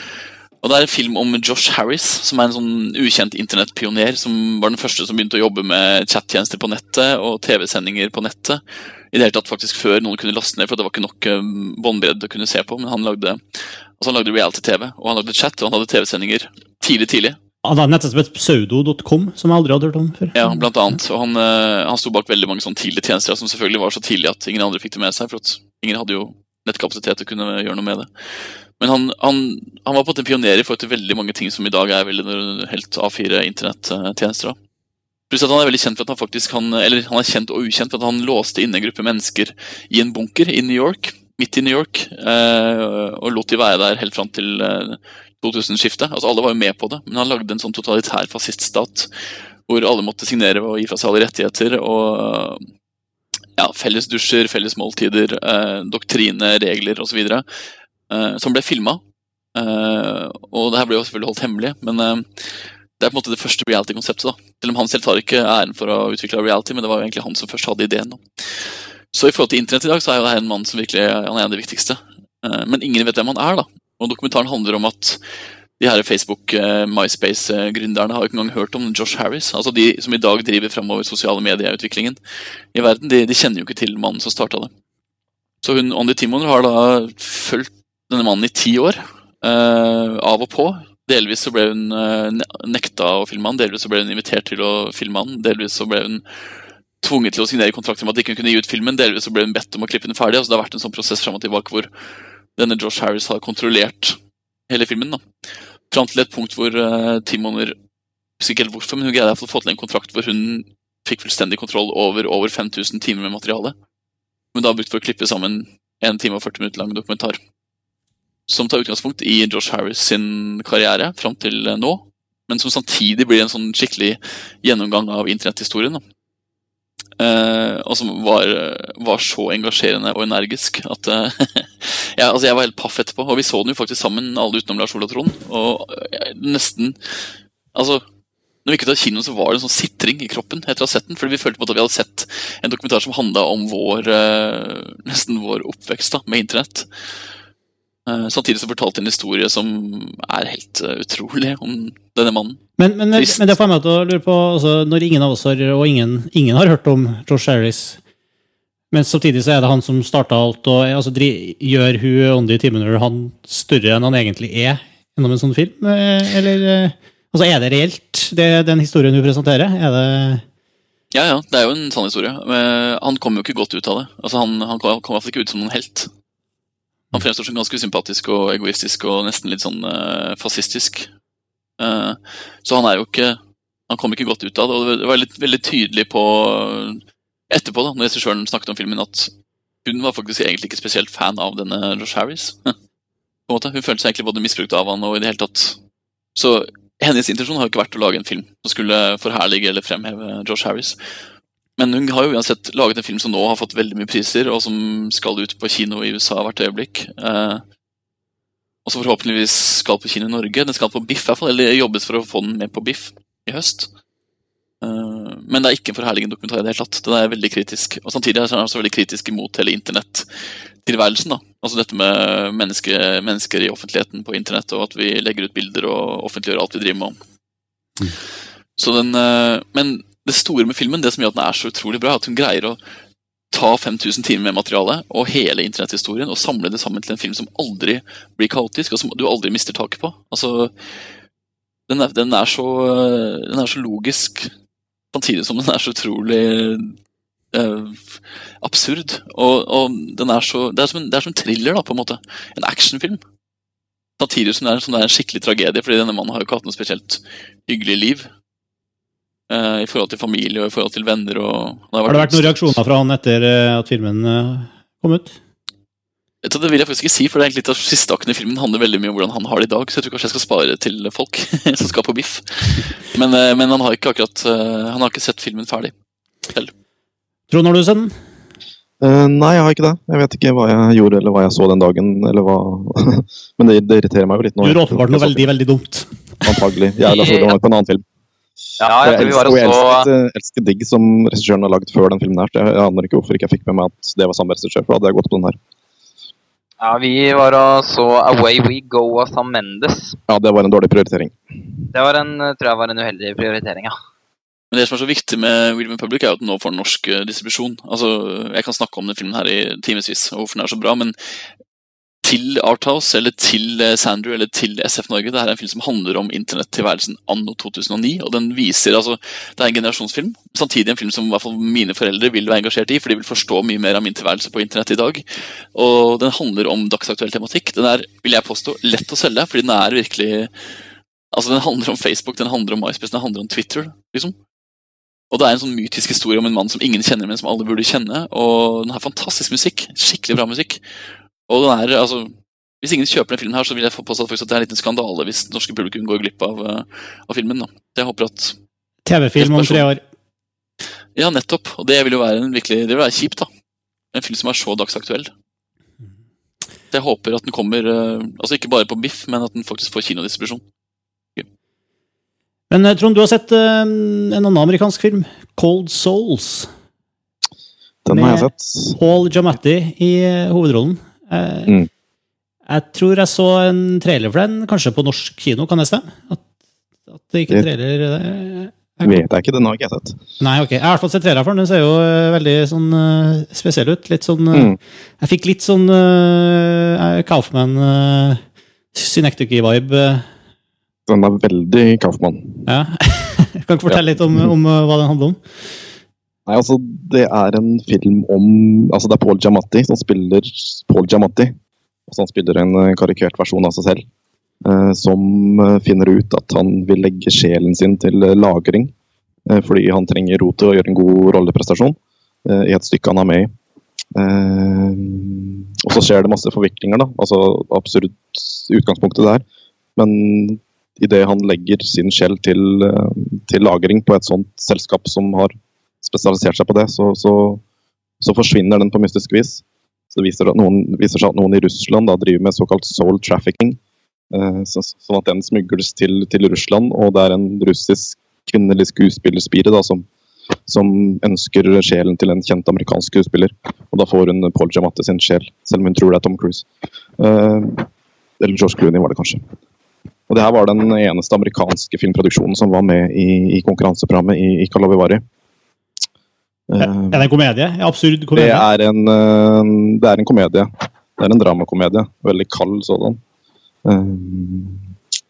B: Og Det er en film om Josh Harris, som er en sånn ukjent internettpioner. Som var den første som begynte å jobbe med chattjenester på nettet og TV-sendinger på nettet. I det hele tatt faktisk før noen kunne laste ned, for det var ikke nok båndbredd båndbredde å kunne se på. Men han lagde, altså lagde reality-TV, og han lagde chat, og han hadde TV-sendinger tidlig, tidlig.
A: Han hadde nettopp et pseudo.com, som jeg aldri hadde hørt om før.
B: Ja, blant annet. Og han, uh, han sto bak veldig mange sånne tidlige tjenester, som selvfølgelig var så tidlig at ingen andre fikk det med seg. For at ingen hadde jo nettkapasitet å kunne gjøre noe med det. Men han, han, han, var på en pioner i forhold til veldig mange ting som i dag er veldig helt A4 internettjenester. Pluss at han er veldig kjent for at han faktisk han, eller han er kjent og ukjent for at han låste inne en gruppe mennesker i en bunker i New York, midt i New York, eh, og lot de være der helt fram til eh, 2000-skiftet. Altså Alle var jo med på det, men han lagde en sånn totalitær fasciststat hvor alle måtte signere og gi fra seg alle rettigheter. og ja, Felles dusjer, felles måltider, eh, doktrine, regler osv. Eh, som ble filma. Eh, og det her ble jo selvfølgelig holdt hemmelig, men eh, det er på en måte det første reality-konseptet. da. Selv om han selv tar ikke æren for å utvikle reality, men det var jo egentlig han som først hadde ideen. da. Så i forhold til internett i dag, så er jo det her en mann som virkelig han er en av de viktigste. Men ingen vet hvem han er, da. Og dokumentaren handler om at de her Facebook, MySpace-gründerne har ikke engang hørt om Josh Harris. Altså De som i dag driver fremover sosiale medieutviklingen i verden, de, de kjenner jo ikke til mannen som starta det. Så hun, Ondi Timoner har da fulgt denne mannen i ti år. Uh, av og på. Delvis så ble hun uh, nekta å filme han, delvis så ble hun invitert til å filme han, delvis så ble hun tvunget til å signere kontrakt om at de ikke kunne gi ut filmen, delvis så ble hun bedt om å klippe den ferdig. altså Det har vært en sånn prosess frem og tilbake hvor denne Josh Harris har kontrollert hele filmen. da. Fram til et punkt hvor uh, Timoner husker ikke helt hvorfor, men hun greide å få til en kontrakt hvor hun fikk fullstendig kontroll over over 5000 timer med materiale. Hun da brukt for å klippe sammen en time og 40 minutter lang dokumentar som tar utgangspunkt i Josh Harris sin karriere fram til nå, men som samtidig blir en sånn skikkelig gjennomgang av internetthistorien. Eh, og som var, var, så engasjerende og energisk at uh, ja, altså jeg var helt paff etterpå. Og vi så den jo faktisk sammen, alle utenom Lars Olav Trond. Og eh, nesten Altså, når vi ikke tar kinoen, så var det en sånn sitring i kroppen etter å ha sett den. Fordi vi følte på at vi hadde sett en dokumentar som handla om vår, uh, nesten vår oppvekst da, med internett. Eh, samtidig så fortalte en historie som er helt uh, utrolig om denne mannen.
A: Men, men, men det får meg til å lure på, altså, når ingen av oss har, og ingen, ingen har hørt om Josh Harris, men samtidig så er det han som starta alt, og altså, gjør hun Ondi Timoner han større enn han egentlig er gjennom en sånn film? Eh, eller altså, er det reelt, det, den historien hun presenterer? Er det
B: ja, ja, det er jo en sann historie. Han kom jo ikke godt ut av det. Altså, han, han kom, kom i hvert fall ikke ut som noen helt. Han fremstår som ganske sympatisk og egoistisk og nesten litt sånn uh, fascistisk. Uh, så han er jo ikke Han kom ikke godt ut av det. Og det var litt, veldig tydelig på etterpå, da, når regissøren snakket om filmen, at hun var faktisk egentlig ikke spesielt fan av denne Josh Harris. Hun følte seg egentlig både misbrukt av han og i det hele tatt Så hennes intensjon har jo ikke vært å lage en film som skulle forherlige eller fremheve Josh Harris. Men hun har jo uansett laget en film som nå har fått veldig mye priser, og som skal ut på kino i USA hvert øyeblikk. Eh, og som forhåpentligvis skal på kino i Norge. Den skal på Biff, i hvert fall, eller jobbes for å få den med på Biff i høst. Eh, men det er ikke en forherligende dokumentar i det hele tatt. Den er veldig kritisk. Og samtidig er den også veldig kritisk imot hele internettilværelsen. da. Altså dette med menneske, mennesker i offentligheten på internett, og at vi legger ut bilder og offentliggjør alt vi driver med. Mm. Så den, eh, men det store med filmen, det som gjør at den er så utrolig bra, er at hun greier å ta 5000 timer med materiale og hele internetthistorien og samle det sammen til en film som aldri blir kaotisk, og som du aldri mister taket på. Altså, den er, den er, så, den er så, logisk, samtidig som den er så utrolig uh, absurd. Og, og, den er så Det er som en, er som en thriller, da, på en måte. En actionfilm. Samtidig som som det er en skikkelig tragedie, fordi denne mannen har jo ikke hatt noe spesielt hyggelig liv. Uh, I forhold til familie og i forhold til venner. Og,
A: det har, har, det vært noen reaksjoner fra han etter uh, at filmen uh, kom ut?
B: Det vil jeg faktisk ikke si, for det er egentlig litt av siste akten i filmen handler veldig mye om hvordan han har det i dag, så jeg tror kanskje jeg skal spare til folk som skal på biff. Men, eh, men han har ikke akkurat eh, Han har ikke sett filmen ferdig selv.
A: Trond, har du sett den?
C: Uh, nei, jeg har ikke det. Jeg vet ikke hva jeg gjorde eller hva jeg så den dagen. eller hva... Men det, det irriterer meg jo litt
A: Du
C: nå.
A: gjør åpenbart noe veldig, veldig dumt.
C: Antagelig. Jeg det var på en annen film.
D: Ja, jeg tror vi var
C: og
D: og
C: jeg
D: så
C: elsket, eh, elsket Digg, som regissøren har lagd før den filmen. her. så Jeg, jeg aner ikke hvorfor ikke jeg fikk med meg at det var samme regissør, for da hadde jeg gått på den her.
D: Ja, vi var og så Away We Go av Sam Mendes.
C: Ja, det var en dårlig prioritering.
D: Det var en, tror jeg var en uheldig prioritering, ja.
B: Men det som er så viktig med William Public, er jo at den nå får norsk eh, distribusjon. Altså, Jeg kan snakke om den filmen her i timevis, og hvorfor den er så bra, men til Arthouse, eller til eh, Sandrew, eller til SF Norge, det er en film som handler om internettilværelsen anno 2009, og den viser, altså, Det er en generasjonsfilm, samtidig en film som i hvert fall mine foreldre vil være engasjert i, for de vil forstå mye mer av min tilværelse på internett i dag. Og den handler om dagsaktuell tematikk. Den er, vil jeg påstå, lett å selge, fordi den er virkelig Altså, Den handler om Facebook, den handler om MySpace, den handler om Twitter. liksom. Og det er en sånn mytisk historie om en mann som ingen kjenner, men som alle burde kjenne. Og den har fantastisk musikk. Skikkelig bra musikk. Og den er, altså Hvis ingen kjøper den filmen her, så vil jeg få påstå faktisk at det er en liten skandale hvis det norske publikum går glipp av, eh, av filmen. da. Jeg håper at
A: TV-film om tre år.
B: Ja, nettopp. Og det vil jo være en virkelig, det vil være kjipt, da. En film som er så dagsaktuell. Så jeg håper at den kommer eh, altså ikke bare på biff, men at den faktisk får kinodistribusjon.
A: Men eh, Trond, du har sett uh, en annen amerikansk film, Cold Souls.
C: Den har jeg
A: Med-
C: sett.
A: Paul Giamatti i hovedrollen. Eh,
C: Mm.
A: Jeg tror jeg så en trailer for den, kanskje på norsk kino, kan det stemme? At, at det ikke en trailer eh, jeg
C: Vet jeg ikke, den har ikke jeg sett.
A: Nei, ok. Jeg har i hvert fall sett trailer for den. Den ser jo eh, veldig sånn spesiell ut. Litt sånn
C: Mm.
A: Jeg fikk litt sånn uh, Kaufman uh, Synecdoche-vibe.
C: Den er veldig Kaufmann.
A: ja. kan ikke fortelle litt om, om hva den handler om?
C: Nei, altså, det er en film om Altså, det er Paul Giamatti som spiller Paul Giamatti. Altså, han spiller en eh, karikert versjon av seg selv. eh, som eh, finner ut at han vil legge sjelen sin til eh, lagring. eh, fordi han trenger ro til å gjøre en god rolleprestasjon eh, i et stykke han er med i. Og så skjer det masse forviklinger, da. Altså absurd utgangspunktet der. Men idet han legger sin sjel til, til lagring på et sånt selskap som har spesialisert seg på det, så, så, så forsvinner den på mystisk vis. Så det viser, noen, viser seg at noen i Russland da, driver med såkalt soul trafficking. Eh, så, sånn at den smugles til, til Russland, og det er en russisk kvinnelig skuespillerspire da, som, som ønsker sjelen til en kjent amerikansk skuespiller. Og da får hun Paul Giamatti sin sjel, selv om hun tror det er Tom Cruise. Eh, eller George Clooney var det kanskje. Og det her var den eneste amerikanske filmproduksjonen som var med i, i konkurranseprogrammet i, i Kalavivari. Eh,
A: Er det en komedie? En absurd
C: det
A: komedie?
C: er, en, eh, det er en komedie. Det er en dramakomedie. Veldig kald sådan. Eh,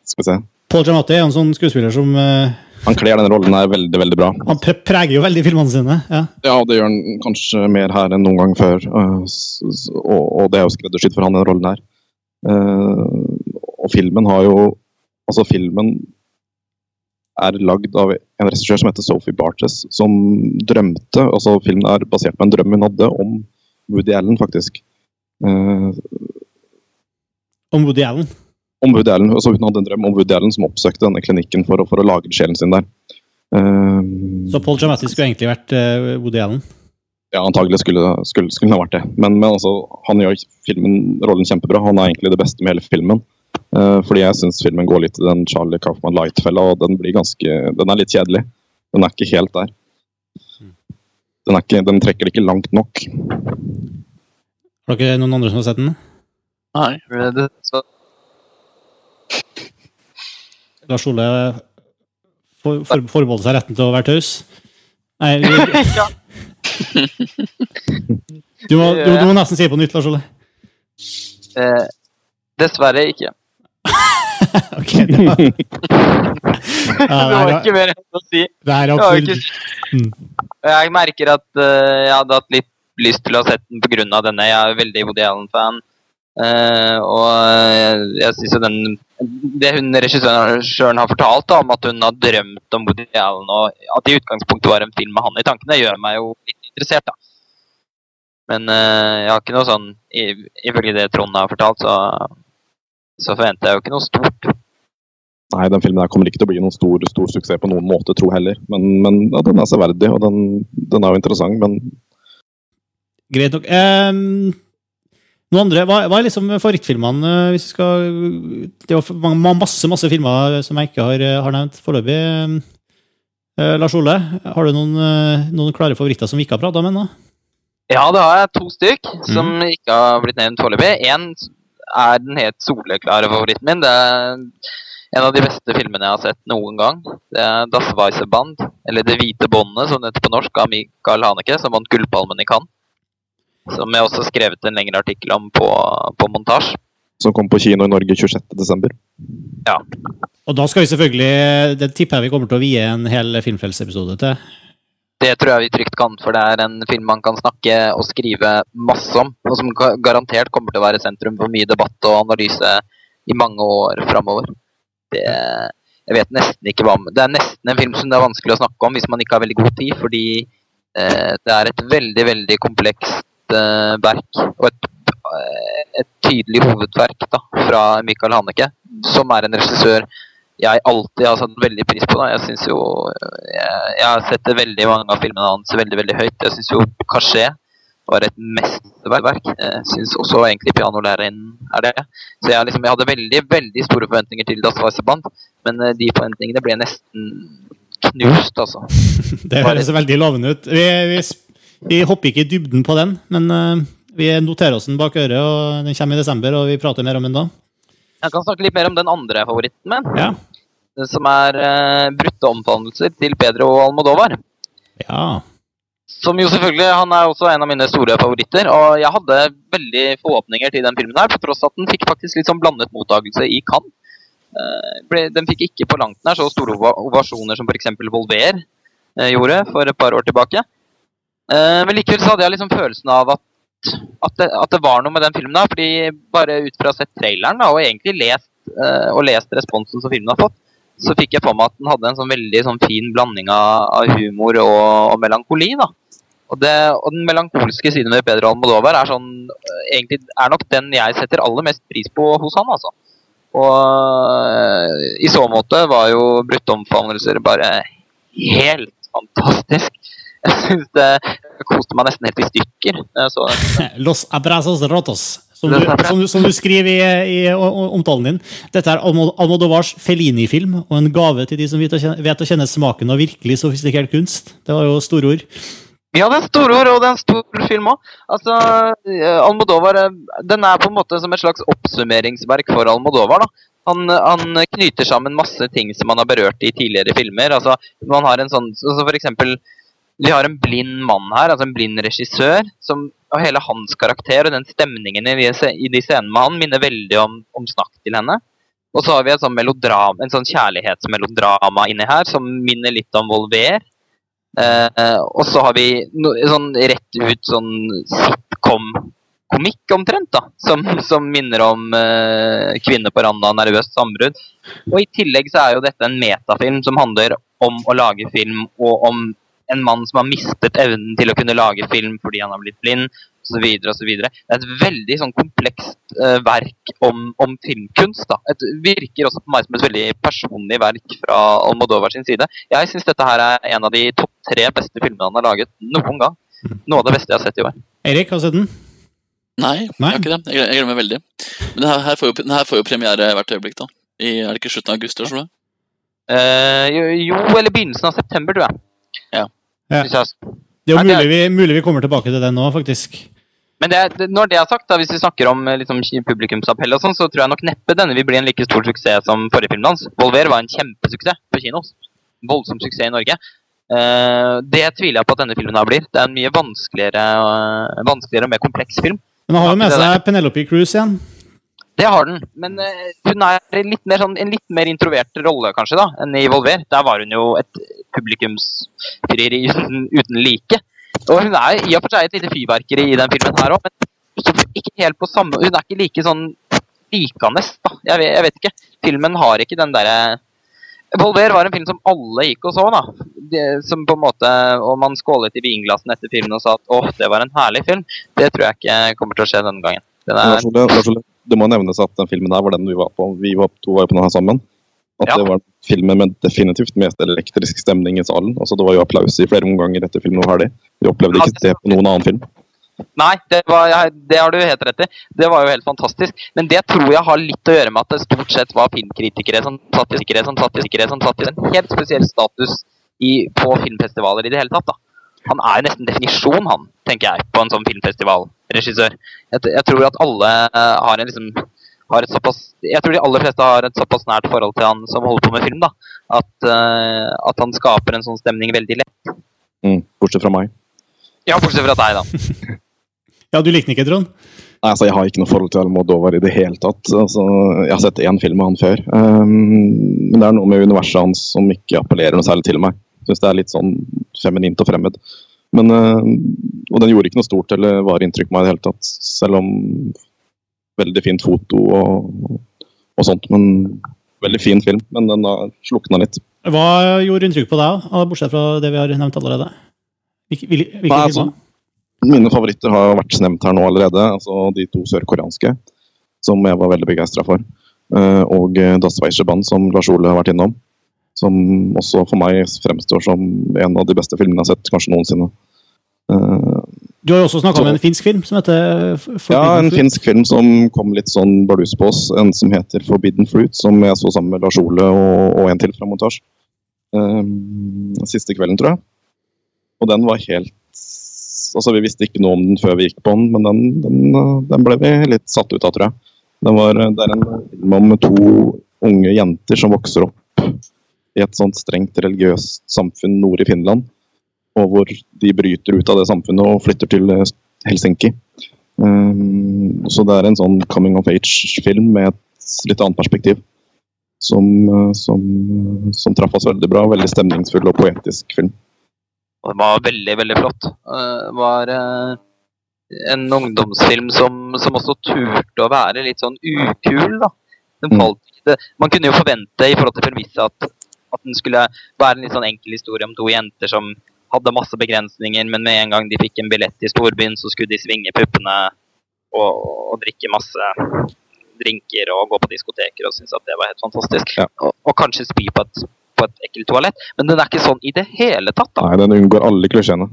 C: skal vi se.
A: Paul Giamatti er en sånn skuespiller som
C: Han kler denne rollen her veldig veldig bra.
A: Han preger jo veldig filmene sine. Ja.
C: Ja, det gjør han kanskje mer her enn noen gang før. Og, det er jo skreddersydd for han, den rollen her. Og filmen har jo Altså, filmen er lagd av en regissør som heter Sophie Bartes, som drømte altså Filmen er basert på en drøm hun hadde om Woody Allen, faktisk. Eh,
A: Om Woody Allen.
C: om Woody Allen, altså Hun hadde en drøm om Woody Allen som oppsøkte denne klinikken for for å lage sjelen sin der. Eh,
A: Så Paul Giamatti skulle egentlig vært eh, Woody Allen.
C: Ja, antagelig skulle, skulle, skulle han ha vært det. Men, men altså, han gjør filmen, rollen kjempebra. Han er egentlig det beste med hele filmen. Eh, fordi jeg syns filmen går litt i den Charlie Kaufman Light-fella, og den blir ganske Den er litt kjedelig. Den er ikke helt der. Den, er ikke, den trekker det ikke langt nok.
A: Har dere noen andre som har sett den?
B: Nei.
D: Det, så,
A: Lars Ole for, for, forbeholder seg retten til å være taus. Nei, du, du, må, du, du må nesten si det på nytt, Lars Ole.
D: eh, dessverre ikke.
A: Ok, det var, ja,
D: det var ikke mer enn å si.
A: det er absurd.
D: ikke... Jeg merker at uh, jeg hadde hatt litt lyst til å ha sett den pga. denne. Jeg er veldig Woody Allen-fan. Uh, og jeg, jeg synes jo den Det hun regissøren har fortalt da, om at hun har drømt om Woody Allen, og at det i utgangspunktet var en film med han i tankene, gjør meg jo litt interessert. da. Men uh, jeg har ikke noe sånn Ifølge det Trond har fortalt, så, så forventer jeg jo ikke noe stort.
C: Nei, den filmen her kommer ikke til å bli noen stor, stor suksess på noen måte, tro heller. Men, men ja, den er severdig, og den, den er jo interessant. Men
A: Greit nok. Um, noen andre, hva, hva er liksom favorittfilmene? eh, hvis vi skal, Det er jo masse masse filmer som jeg ikke har, har nevnt foreløpig. Uh, Lars Ole, har du noen, eh, noen klare favoritter som vi ikke har prata om ennå?
D: Ja, det har jeg to stykk som ikke har blitt nevnt foreløpig. Én er den helt soleklare favoritten min. Det er en av de beste filmene jeg har sett noen gang. Det er Das Weisse Band, eller Det hvite båndet, som det heter på norsk, av Michael Haneke, som vant Gullpalmen i Cannes. Som jeg også har skrevet en lengre artikkel om på, på montasje.
C: som kom på kino i Norge 26.12.
A: Og da skal vi selvfølgelig Det tipper jeg vi kommer til å vie en hel filmfellsepisode til.
D: Det tror jeg vi trygt kan, for det er en film man kan snakke og skrive masse om. Og som garantert kommer til å være sentrum for mye debatt og analyse i mange år framover. Jeg vet nesten ikke hva Det er nesten en film som det er vanskelig å snakke om hvis man ikke har veldig god tid, fordi eh, det er et veldig, veldig komplekst eh, verk. Og et, eh, et tydelig hovedverk da, fra Michael Haneke, som er en regissør jeg alltid har satt veldig pris på. Da. Jeg synes jo jeg, jeg har sett veldig mange av filmene hans veldig veldig høyt. Jeg syns jo 'Cachet' var et mesterverk. Jeg syns også egentlig 'Pianolæreren' er det. Så jeg, liksom, jeg hadde veldig veldig store forventninger til Das Weiße Band, men eh, de forventningene ble nesten knust, altså.
A: Det høres veldig lovende ut. Vi, vi, vi hopper ikke i dybden på den, men eh, vi noterer oss den bak øret. og Den kommer i desember, og vi prater mer om den da.
D: Jeg kan snakke litt mer om den andre favoritten min,
A: Ja.
D: som er uh, 'Brutte omfavnelser' til Pedro Almodovar.
A: ja.
D: Som jo selvfølgelig, Han er også en av mine store favoritter. Og jeg hadde veldig forhåpninger til den filmen her, på tross at den fikk faktisk litt sånn blandet mottakelse i Cannes. Uh, ble- Den fikk ikke på langt nær så store ovasjoner som f.eks. Volver uh, gjorde for et par år tilbake. Men likevel så hadde jeg liksom følelsen av at, at, det, at det var noe med den filmen. da, fordi Bare ut fra å ha sett traileren da, og egentlig lest, uh, og lest responsen som filmen har fått, så fikk jeg for meg at den hadde en sånn veldig sånn fin blanding av, humor og, og melankoli. da. Og, det, og den melankolske siden ved Pedro Almodovar er, sånn, øh, egentlig, er nok den jeg setter aller mest pris på hos han. altså. Og øh, i så måte var jo brutte omfavnelser bare helt fantastisk. Jeg synes det koste meg nesten helt i stykker. så.
A: Los abrazos rotos, som du, som som du skriver i, i omtalen din. Dette er Almodovars Fellini-film, og en gave til de som vet å kjenne, vet å kjenne smaken av virkelig sofistikert kunst. Det var jo store ord.
D: Ja, det er store ord, og det er en stor film òg. Altså, eh, Almodovar den er på en måte som et slags oppsummeringsverk for Almodovar. da. Han, han knyter sammen masse ting som han har berørt i tidligere filmer. Altså, man har en sånn, så for eksempel, Vi har en blind mann her, altså en blind regissør. Som, og hele hans karakter og den stemningen i de, i de scenene med han minner veldig om, om Snakk til henne. Og så har vi sånn melodram, en sånn kjærlighetsmelodrama inni her som minner litt om Volver. Eh, og så har vi no, sånn rett ut sånn sitcom-komikk omtrent, da. Som, som minner om eh, kvinne på randa av nervøst sambrudd. Og i tillegg så er jo dette en metafilm som handler om å lage film, og om en mann som har mistet evnen til å kunne lage film fordi han har blitt blind, osv. osv. Det er et veldig sånn komplekst uh, verk om, om filmkunst. da. Et, virker også på meg som et veldig personlig verk fra Almodovar sin side. Jeg syns dette her er en av de topp tre beste filmene han har laget noen gang. Noe av det beste jeg har sett i år.
A: Erik, har du sett den?
B: Nei, jeg
A: Nei.
B: har ikke det. Jeg jeg gleder veldig. Men det her, her får jo, den her får jo premiere hvert øyeblikk, da. I, er det ikke slutten av august? Tror du?
D: Eh, jo, jo, eller begynnelsen av september, tror jeg.
B: Ja.
A: Det er jo
D: det
A: mulig vi, mulig vi kommer tilbake til den nå, faktisk.
D: Men det, det, når det er sagt, da, hvis vi snakker om liksom, publikumsappell, og sånn, så tror jeg nok neppe denne vil bli en like stor suksess som forrige filmen hans. Volver var en kjempesuksess på kino. Voldsom suksess i Norge. Uh, det tviler jeg på at denne filmen her blir. Det er en mye vanskeligere, uh, vanskeligere og mer kompleks film.
A: Men han har jo med
D: det
A: seg Penelope Cruise igjen.
D: Det har den, men eh, hun er i litt mer sånn, en litt mer introvert rolle kanskje da, enn i Volver. Der var hun jo et publikumsfrieri uten, uten like. Og hun er i og for seg et lite fyrverkeri i den filmen her òg, men ikke, ikke helt på samme Hun er ikke like sånn likende, da. Jeg vet, jeg vet ikke. Filmen har ikke den derre Volver var en film som alle gikk og så. da. Det, som på en måte, Og man skålet i vinglassene etter filmen og sa at åh, det var en herlig film. Det tror jeg ikke kommer til å skje denne gangen. Den er,
C: Det må nevnes at den filmen der var den vi var på. Vi var, to var jo på den her sammen. At
D: Ja.
C: det var filmen med definitivt mest elektrisk stemning i salen. Altså Det var jo applaus i flere omganger etter filmen var ferdig. Vi opplevde ikke det på noen annen film.
D: Nei, det, var, det har du helt rett i. Det var jo helt fantastisk. Men det tror jeg har litt å gjøre med at det stort sett var filmkritikere som satt i sikkerhet, som satt i sikkerhet, som satt i en helt spesiell status i, på filmfestivaler i det hele tatt. da. Han er jo nesten definisjon, han, tenker jeg, på en sånn filmfestivalregissør. Jeg, jeg tror at alle eh, har en liksom har et såpass, Jeg tror de aller fleste har et såpass nært forhold til han som holder på med film, da. At, uh, at han skaper en sånn stemning veldig lett.
C: Mm, bortsett fra meg.
D: Ja, bortsett fra deg, da.
A: Ja, du likte den ikke, Trond?
C: Nei, altså, Jeg har ikke noe forhold til Almodovar i det hele tatt. Altså, jeg har sett én film av han før. Um, men det er noe med universet hans som ikke appellerer noe særlig til meg. Syns det er litt sånn feminint og fremmed. Men, uh, og den gjorde ikke noe stort eller var inntrykk på meg i det hele tatt. Selv om veldig fint foto og, og sånt. Men veldig fin film. Men den har slukna litt.
A: Hva gjorde inntrykk på deg, bortsett fra det vi har nevnt allerede? Hvilke, hvilke
C: Nei, altså. Mine favoritter har vært nevnt her nå allerede. altså De to sørkoreanske, som jeg var veldig begeistra for. Eh, Og eh, Das Weiche Band, som Lars Ole har vært innom. Som også for meg fremstår som en av de beste filmene jeg har sett kanskje noensinne. Uh,
A: Du har jo også snakka om en finsk film som heter F-
C: Ja, en
A: Fruit.
C: finsk film som kom litt sånn bardus på oss. En som heter 'Forbidden Fruit', som jeg så sammen med Lars Ole og, og en til fra montasje. Uh, siste kvelden, tror jeg. Og den var helt Altså, vi visste ikke noe om den før vi gikk på den, men den, den, uh, den ble vi litt satt ut av, tror jeg. Den var, det er en film om to unge jenter som vokser opp i et sånt strengt religiøst samfunn nord i Finland. Og hvor de bryter ut av det samfunnet og flytter til eh, Helsinki. Um, så det er en sånn coming of age-film med et litt annet perspektiv. Som, uh, som, som traff oss veldig bra. Veldig stemningsfull og poetisk film.
D: Og den var veldig, veldig flott. Eh, Det var eh, en ungdomsfilm som, som også turte å være litt sånn ukul, da. Den
C: Mm.
D: falt ikke Man kunne jo forvente i forhold til premisset at, at den skulle være en litt sånn enkel historie om to jenter som hadde masse begrensninger, men med en gang de fikk en billett i storbyen, så skulle de svinge puppene og, og drikke masse drinker og gå på diskoteker og synes at det var helt fantastisk.
C: Ja.
D: Og, og kanskje spy på et, på et ekkelt toalett. Men den er ikke sånn i det hele tatt. da
C: Nei, den unngår alle klisjeene.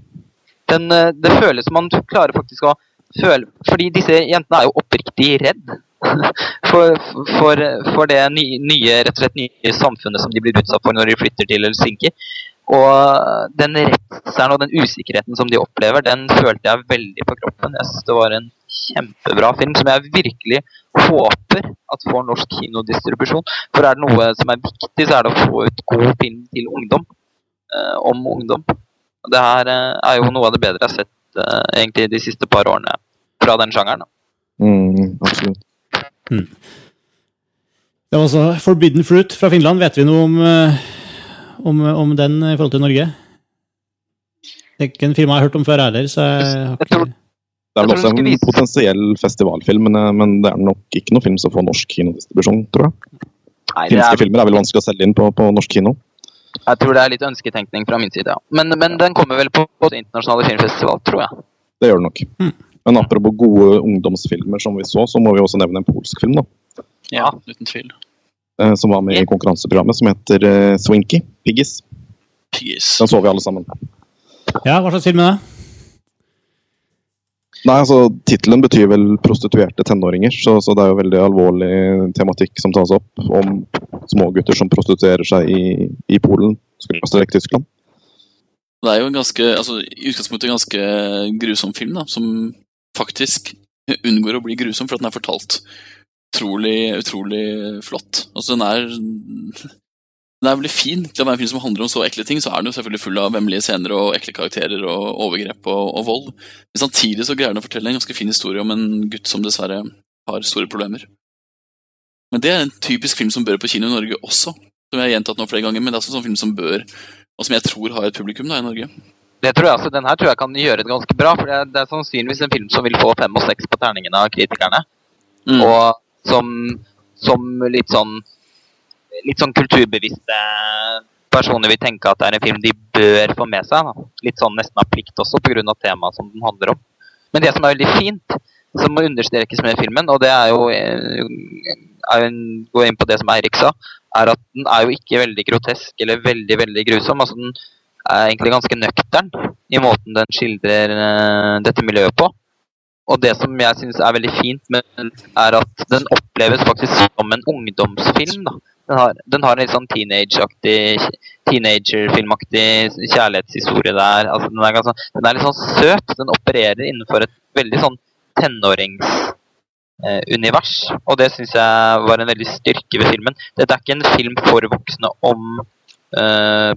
D: eh, det føles som man klarer faktisk å føle Fordi disse jentene er jo oppriktig redd for, for, for det nye, rett og slett nye samfunnet som de blir utsatt for når de flytter til Helsinki. Og den redselen og den usikkerheten som de opplever, den følte jeg veldig på kroppen. Jeg synes det var en kjempebra film som jeg virkelig håper at får norsk kinodistribusjon. For er det noe som er viktig, så er det å få ut god film til ungdom. eh, om ungdom. Og Det her eh, er jo noe av det bedre jeg har sett eh, egentlig de siste par årene fra den sjangeren.
C: Mm, absolutt.
A: Det var altså Forbidden Fruit fra Finland. Vet vi noe om, eh, om, om den i forhold til Norge? Det er ikke en film jeg har hørt om før heller, så jeg har ikke
C: Det er vel også en potensiell festivalfilm, men, eh, men det er nok ikke noe film som får norsk kinodistribusjon, tror jeg.
D: Nei,
C: Finske
D: er,
C: filmer er vel vanskelig å selge inn på, på norsk kino.
D: jeg tror det er litt ønsketenkning fra min side, ja. Men, men den kommer vel på, på internasjonale filmfestival, tror jeg.
C: Det gjør det nok.
A: Mm.
C: Men apropos gode ungdomsfilmer som vi så, så må vi også nevne en polsk film, da.
B: Ja, uten tvil.
C: eh, Som var med i konkurranseprogrammet, som heter eh, Swinky. Piggis.
B: Piggis.
C: Den så vi alle sammen.
A: Ja, hva slags film er det?
C: Nei, altså Tittelen betyr vel prostituerte tenåringer, så, så det er jo veldig alvorlig tematikk som tas opp om smågutter som prostituerer seg i, i Polen, skråstrek Tyskland.
B: Det er jo en ganske, altså, i utgangspunktet en ganske grusom film, da, som faktisk unngår å bli grusom, for at den er fortalt utrolig, utrolig flott. Altså, den er den er veldig fin til å være en film som handler om så ekle ting. Så er den jo selvfølgelig full av vemmelige scener og ekle karakterer og overgrep og, og vold. Men samtidig så greier den å fortelle en ganske fin historie om en gutt som dessverre har store problemer. Men det er en typisk film som bør på kino i Norge også. Som jeg har gjentatt nå flere ganger, men det er også en sånn film som bør, og som jeg tror har et publikum da i Norge.
D: Det tror jeg, altså, Den her tror jeg kan gjøre det ganske bra. for det er, det er sannsynligvis en film som vil få fem og seks på terningene av kritikerne.
B: Mm.
D: Og som, som litt sånn litt sånn kulturbevisste personer vil tenke at det er en film de bør få med seg. Da. Litt sånn nesten av plikt også, pga. temaet som den handler om. Men det som er veldig fint, som må understrekes med filmen, og det er jo, er jo Gå inn på det som Eirik sa, er at den er jo ikke veldig grotesk eller veldig veldig grusom. altså Den er egentlig ganske nøktern i måten den skildrer uh, dette miljøet på. Og det som jeg syns er veldig fint med den, er at den oppleves faktisk som en ungdomsfilm. da. Den har, den har en litt sånn teenageaktig, teenagerfilmaktig kjærlighetshistorie der. Altså, den, er ganske, den er litt sånn søt. Den opererer innenfor et veldig sånn tenåringsunivers. Eh, og det syns jeg var en veldig styrke ved filmen. Dette er ikke en film for voksne om eh,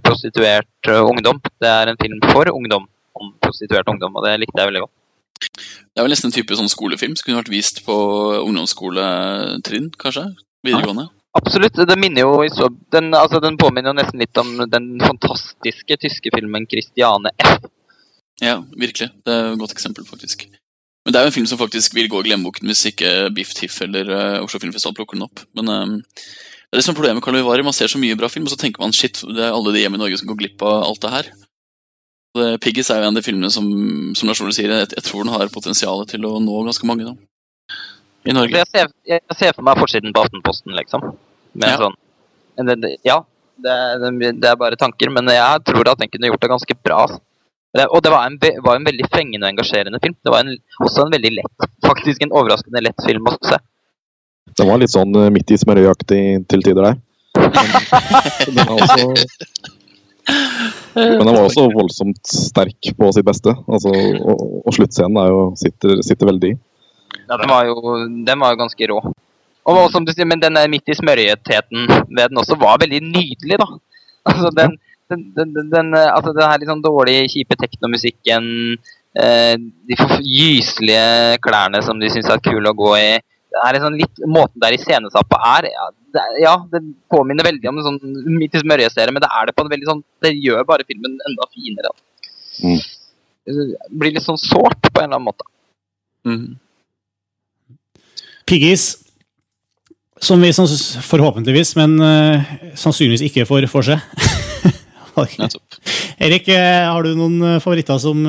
D: prostituert uh, ungdom. Det er en film for ungdom om prostituert ungdom, og det likte jeg veldig godt.
B: Det er vel nesten en type sånn skolefilm som kunne vært vist på ungdomsskoletrinn, kanskje? Videregående? Ja.
D: Absolutt. Den minner jo den, altså, den påminner jo nesten litt om den fantastiske tyske filmen 'Christiane F'.
B: Ja, virkelig. Det er et godt eksempel, faktisk. Men det er jo en film som faktisk vil gå i glemmeboken hvis ikke Biff Tiff eller uh, Oslo Filmfestival plukker den opp. Men um, det er det som er problemet med Karl Vivari. Man ser så mye bra film, og så tenker man shit, det er alle de hjemme i Norge som går glipp av alt det her. Piggis er jo en av de filmene som, som Lars Ole sier, jeg, jeg, tror den har potensial til å nå ganske mange. da.
D: I Norge. Jeg ser, jeg ser for meg forsiden på Aftenposten, liksom. Med ja. sånn det, Ja, det, det, er bare tanker, men jeg tror at den kunne gjort det ganske bra. Altså. Og det var en, var en, veldig fengende og engasjerende film. Det var en, også en veldig lett, faktisk en overraskende lett film å se.
C: Den var litt sånn uh, midt i smørøyaktig til tider der. Men den, også, men den var også voldsomt sterk på sitt beste. Altså, og, og sluttscenen jo, sitter, sitter, veldig i.
D: Ja, den var, jo, den var jo ganske rå. Og som du sier, Men den midt i smørøyetheten ved den også var veldig nydelig, da. Altså, den, den, den, den, eh, altså den her litt sånn dårlige, kjipe teknomusikken, eh, de gyselige klærne som de syns er kule å gå i er liksom litt, Måten der er iscenesatt på, er ja det, ja det, påminner veldig om en sånn midt i smørjeserie, men det er det på en veldig sånn Det gjør bare filmen enda finere. Mm. Det blir litt sånn sårt på en eller annen måte. Mm.
A: Piggis, som vi forhåpentligvis, men uh, sannsynligvis ikke får for seg. Erik, eh, har du noen eh, favoritter som,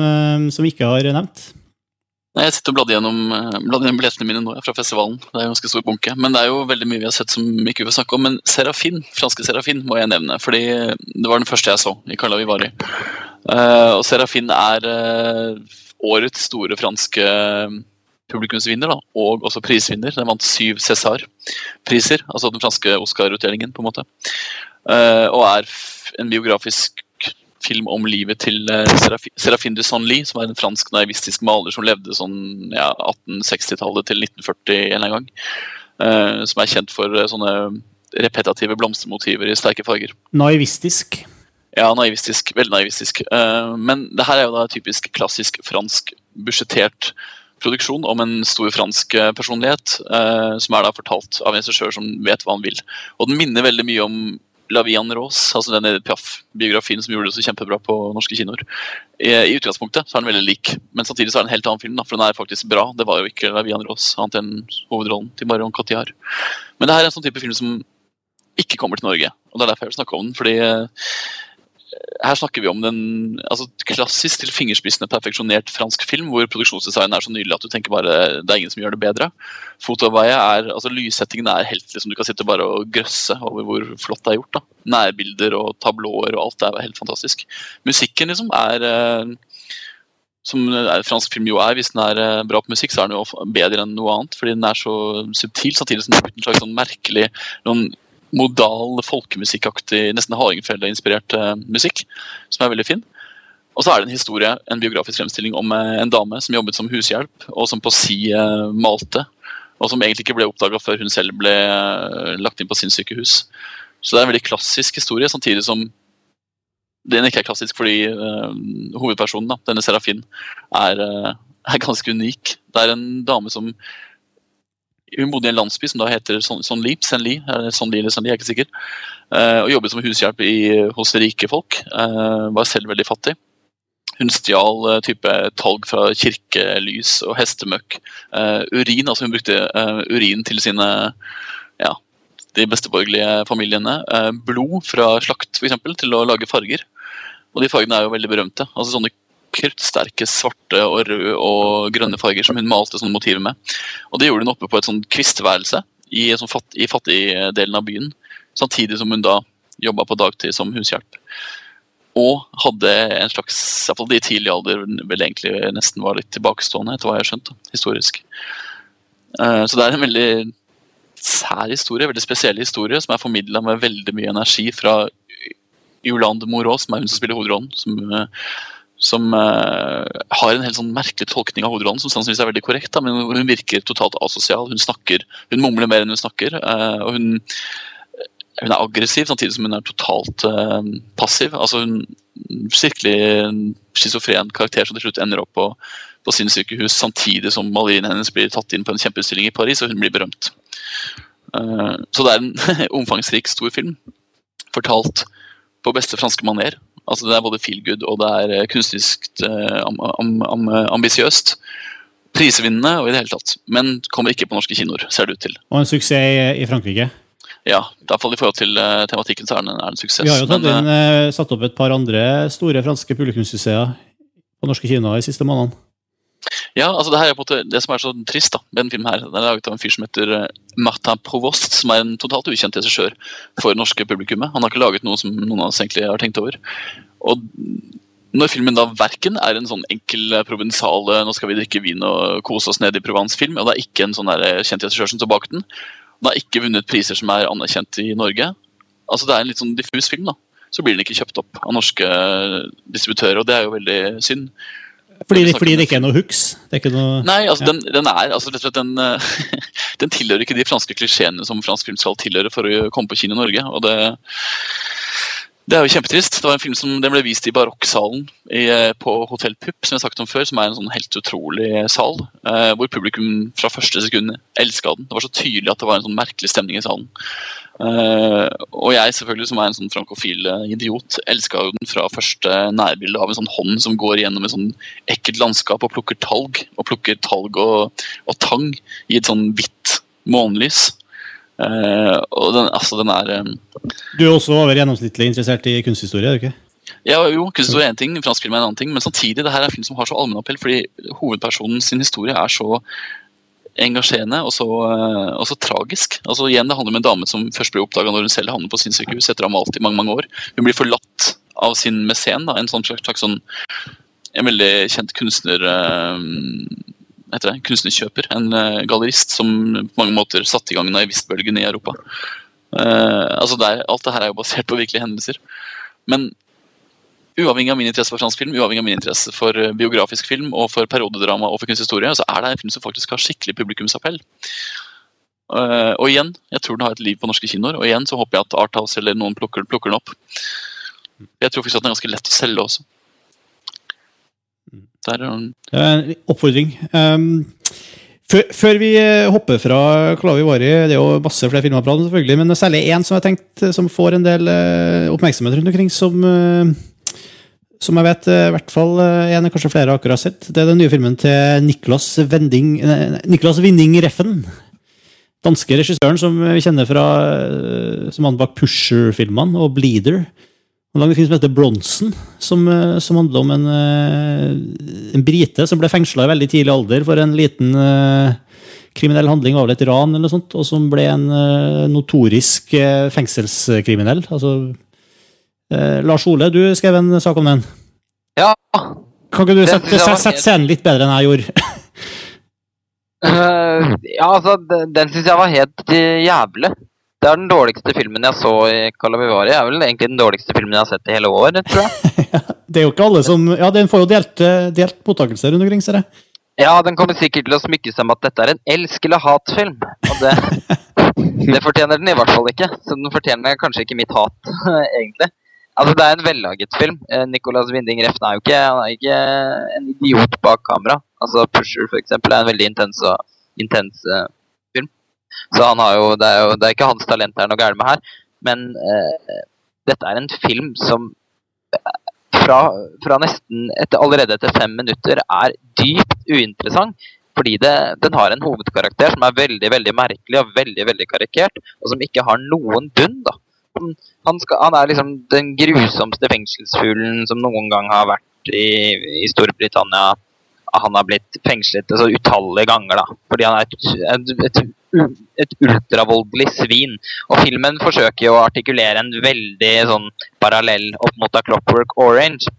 A: som vi ikke har nevnt?
B: Nei, Jeg sitter og bladde gjennom, bladde gjennom billettene mine nå fra festivalen. Det er en ganske stor bunke. Men det er jo veldig mye vi har sett som ikke vi får snakke om. Men Serafin, franske Serafin må jeg nevne, fordi det var den første jeg så i Carla Vivari. Uh, og Serafin er uh, årets store franske publikumsvinner, da, og også prisvinner. Den vant syv César-priser, altså den franske Oscar-utdelingen, på en måte. Uh, og er en biografisk film om livet til uh, Serafin de Sonly, som er en fransk naivistisk maler som levde sånn ja, 1860-tallet til 1940 en gang. Uh, som er kjent for uh, sånne repetative blomstermotiver i sterke farger.
A: Naivistisk?
B: Ja, naivistisk. Veldig naivistisk. men det her er jo da typisk klassisk fransk budsjettert produksjon om en stor fransk personlighet, som er da fortalt av en regissør som vet hva han vil. Og den minner veldig mye om La Vie en Rose, altså denne Piaf-biografien som gjorde det så kjempebra på norske kinoer. I, I, utgangspunktet så er den veldig lik, men samtidig så er det en helt annen film. Da, for den er faktisk bra. Det var jo ikke La Vie en Rose, annet enn hovedrollen til Marion Cotillard. Men det her er en sånn type film som ikke kommer til Norge. Og det er derfor jeg vil snakke om den. fordi her snakker vi om den altså, klassisk til fingerspissene perfeksjonert fransk film, hvor produksjonsdesignen er så nydelig at du tenker bare det er ingen som gjør det bedre. Fotoarbeidet er, altså Lyssettingen er helt liksom, Du kan sitte bare og grøsse over hvor flott det er gjort. da. Nærbilder og tablåer og alt det er helt fantastisk. Musikken liksom er eh, som fransk film jo er, hvis den er eh, bra på musikk, så er den jo bedre enn noe annet. Fordi den er så subtil, samtidig som den er en slags sånn merkelig noen modal, folkemusikkaktig, nesten Hardingfele-inspirert uh, musikk, som er veldig fin. Og så er det en historie, en biografisk fremstilling om uh, en dame som jobbet som hushjelp, og som på si uh, malte. Og som egentlig ikke ble oppdaga før hun selv ble lagt inn på sinnssykehus. Så det er en veldig klassisk historie, samtidig som den ikke er klassisk fordi hovedpersonen, da, denne Serafin, er, er ganske unik. Det er en dame som hun bodde i en landsby som da heter Sonli, Senli, Sonli eller Senli, jeg er ikke sikker. Uh, og jobbet som hushjelp i, hos rike folk. Uh, var selv veldig fattig. Hun stjal uh, type talg fra kirkelys og hestemøkk. urin, altså hun brukte urin til sine ja, de besteborgerlige familiene eh, blod fra slakt eksempel, til å lage farger. Og de fargene er jo veldig berømte. altså sånne kruttsterke svarte og røde og grønne farger som hun malte sånne motiver med. Og Det gjorde hun oppe på et sånt kvistværelse i, sånn fatt, i fattigdelen av byen. Samtidig som hun da jobba på dagtid som hushjelp. Og hadde en slags, iallfall i tidlig alder, vel egentlig nesten var litt tilbakestående, etter hva jeg har skjønt, historisk. Eh, så det er en veldig sær historie, veldig spesiell historie, som er formidla med veldig mye energi fra Jolande Morås, som er hun som spiller hovedrollen. Som, eh, som uh, har en helt sånn merkelig tolkning av hovedrollen, som sannsynligvis er veldig korrekt. Da, men hun virker totalt asosial. Hun snakker, hun mumler mer enn hun snakker. Uh, og hun, hun, er aggressiv samtidig som hun er totalt uh, passiv. altså Hun skikkelig en schizofren karakter som til slutt ender opp på, på sinnssykehus, samtidig som malerien hennes blir tatt inn på en kjempeutstilling i Paris, og hun blir berømt. så det er en omfangsrik, stor film. Fortalt på beste franske maner. Altså Det er både feel good og det er kunstisk kunstnerisk uh, am, am, am, ambisiøst. Prisvinnende og i det hele tatt. Men kommer ikke på norske kinoer, ser det ut til.
A: Og en suksess i, Frankrike?
B: Ja, i hvert fall i forhold til tematikken så er den en suksess.
A: Vi har jo tatt inn, satt opp et par andre store franske publikumssuksesser på norske kinoer de siste månedene.
B: Ja, altså det her er på en måte det som er så trist da, med denne filmen. her, Den er laget av en fyr som heter Martin Provost, som er en totalt ukjent regissør for norske publikummet. Han har ikke laget noe som noen av oss egentlig har tenkt over. Og når filmen da verken er en sånn enkel provinsale, 'nå skal vi drikke vin og kose oss ned i Provence'-film, og det er ikke en sånn kjent regissør som står bak den, den har ikke vunnet priser som er anerkjent i Norge. Altså Det er en litt sånn diffus film, da. Så blir den ikke kjøpt opp av norske distributører, og det er jo veldig synd.
A: Fordi, det, fordi det ikke er noe hooks? Det er ikke noe,
B: Nei, altså ja. den, den, er altså rett og slett den, den tilhører ikke de franske klisjeene som fransk film skal tilhøre for å komme på kino i Norge. og det det er jo kjempetrist. Det var en film som den ble vist i Barokksalen på Hotell Pupp, som jeg har sagt om før, som er en sånn helt utrolig sal. Eh, hvor publikum fra første sekund elska den. Det var så tydelig at det var en sånn merkelig stemning i salen. Uh, og jeg selvfølgelig, som er en sånn frankofil idiot, elska jo den fra første nærbilde av en sånn hånd som går gjennom et sånn ekkelt landskap og plukker talg. Og plukker talg og, og tang i et sånn hvitt månelys. Uh, og den, altså, den er um,
A: Du er også over gjennomsnittlig interessert i kunsthistorie? er du ikke?
B: Ja, jo, kunsthistorie er én ting, fransk film er en annen ting. Men samtidig, det her er en film som har så allmennappell, fordi hovedpersonen sin historie er så engasjerende og så, eh, og så, tragisk. Altså igjen, Det handler om en dame som først blir oppdaga når hun selv havner på sinnssykehus etter å ha malt i mange mange år. Hun blir forlatt av sin mesen, da, en sånn slags, slags sånn, en veldig kjent kunstner heter det, kunstnerkjøper. En uh, gallerist som på mange måter satte i gang naivistbølgen i Europa. Uh, altså der, alt det her er jo basert på virkelige hendelser. Men uavhengig av min interesse for fransk film, uavhengig av min interesse for eh, biografisk film og for periodedrama og for kunsthistorie, så er det en film som faktisk har skikkelig publikumsappell. Uh, og igjen, jeg tror den har et liv på norske kinoer, og igjen så håper jeg at Arthouse eller noen plukker, plukker den opp. Jeg tror faktisk at den er ganske lett å selge også.
A: Der, er en oppfordring. Um, før, før, vi eh, hopper fra Klavi Vari, det er jo masse flere filmer å prate om, selvfølgelig, men særlig én som jeg tenkt, som får en del uh, oppmerksomhet rundt omkring, som uh, som jeg vet i hvert fall en kanskje flere akkurat har sett. Det er den nye filmen til Niklas, Vending, Niklas Winding Reffen. Danske regissøren som vi kjenner fra som han bak Pusher-filmene og Bleeder. Han lagde en film som heter Bronson, som, som handler om en, en brite som ble fengsla i veldig tidlig alder for en liten kriminell handling, var vel et ran eller noe sånt, og som ble en notorisk fengselskriminell. altså Eh, Lars Ole, du skrev en sak om den.
D: Ja.
A: Kan ikke du sette, sette scenen litt bedre enn jeg gjorde?
D: uh, ja, altså, den, den syns jeg var helt jævlig. Det er den dårligste filmen jeg så i Calavivari. Det er vel egentlig den dårligste filmen jeg har sett i hele år, tror jeg.
A: det er jo ikke alle som Ja, den får jo delt, delt mottakelse rundt omkring, ser jeg.
D: Ja, den kommer sikkert til å smykke seg med at dette er en elsk- eller hatfilm. Og det, det fortjener den i hvert fall ikke. Så den fortjener kanskje ikke mitt hat, egentlig. Altså, det er en vellaget film. Eh, Nicolas Winding Refn er jo ikke, er ikke, en idiot bak kamera. Altså, Pusher, for eksempel, er en veldig intens, intens uh, film. Så jo det, er jo det er ikke hans talent det er noe galt med her. Men uh, dette er en film som fra, fra nesten etter, allerede etter fem minutter er dypt uinteressant. Fordi det, den har en hovedkarakter som er veldig veldig merkelig og veldig veldig karikert, og som ikke har noen bunn. da. Han, skal, han er liksom den grusomste fengselsfuglen som noen gang har vært i, i Storbritannia. Han har blitt fengslet altså, utallige ganger da, fordi han er et, et, et, et ultravoldelig svin. Og filmen forsøker jo å artikulere en veldig sånn parallell opp mot A Clockwork Orange.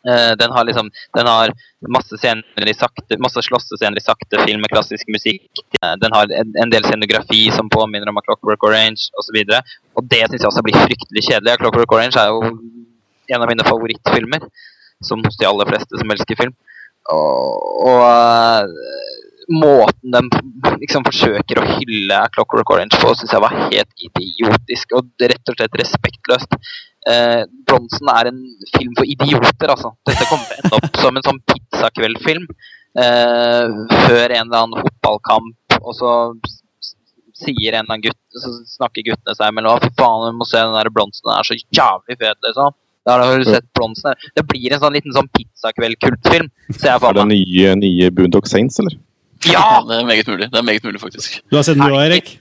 D: Uh, den har liksom Den har masse scener i sakte slåssescener i sakte film med klassisk musikk. Uh, den har en, en, del scenografi som påminner om A Clockwork Orange osv. Og, så og det syns jeg også blir fryktelig kjedelig. Clockwork Orange er jo en av mine favorittfilmer. Som hos de aller fleste som elsker film. Og, og uh, måten de liksom forsøker å hylle Clockwork Orange på, syns jeg var helt idiotisk og rett og slett respektløst eh, Bronsen er en film for idioter, altså. Dette kommer til å ende opp som en sånn pizzakveldfilm eh, før en eller annen fotballkamp, og så sier en av guttene, gutt, så snakker guttene seg imellom. Fy faen, du må se den der blomsten den er så jævlig fet, liksom. Da har du sett Bronson. Det blir en sånn liten sånn pizzakveld-kultfilm.
C: ser jeg faen Er det nye, nye Boondock Saints, eller?
B: Ja! Det er meget mulig, det er meget mulig faktisk.
A: Du har sett den du òg, Erik?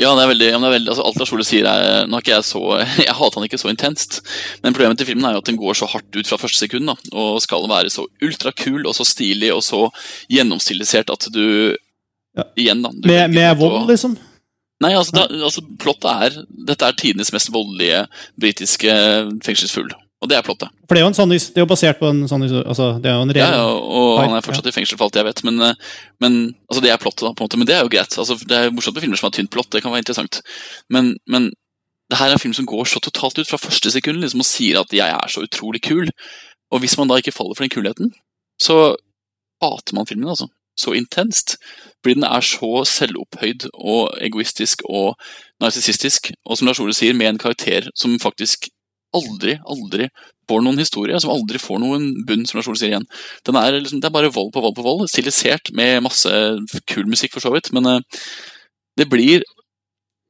B: Ja, det er veldig, ja, det er veldig altså, alt Lars Ole sier er, nå ikke Jeg så, jeg hater han ikke så intenst, men problemet til filmen er jo at den går så hardt ut fra første sekund. da, Og skal være så ultrakul og så stilig og så gjennomstilisert at du ja. Igjen, da.
A: med med vold, liksom?
B: Nei, altså, da, altså plottet er Dette er tidenes mest voldelige britiske fengselsfugl. Og det er plottet.
A: For det er jo, en sånn, det er jo basert på en sånn altså, det er jo en
B: reell... Ja, ja, og han er fortsatt ja. i fengsel for alt jeg vet. Men, eh, men altså, det er plottet, da, på en måte. Men det er jo greit. Altså, det er morsomt med filmer som har tynt plott. Det kan være interessant. Men, men det her er en film som går så totalt ut fra første sekund liksom, og sier at 'jeg er så utrolig kul'. Og hvis man da ikke faller for den kulheten, så hater man filmen, altså. Så intenst. Fordi den er så selvopphøyd og egoistisk og narsissistisk. Og som Lars Ole sier, med en karakter som faktisk aldri, aldri får noen historie, som aldri får noen bunn, som Lars Ole sier igjen. Den er liksom, det er bare vold på vold på vold, stilisert med masse kul musikk, for så vidt, men uh, det blir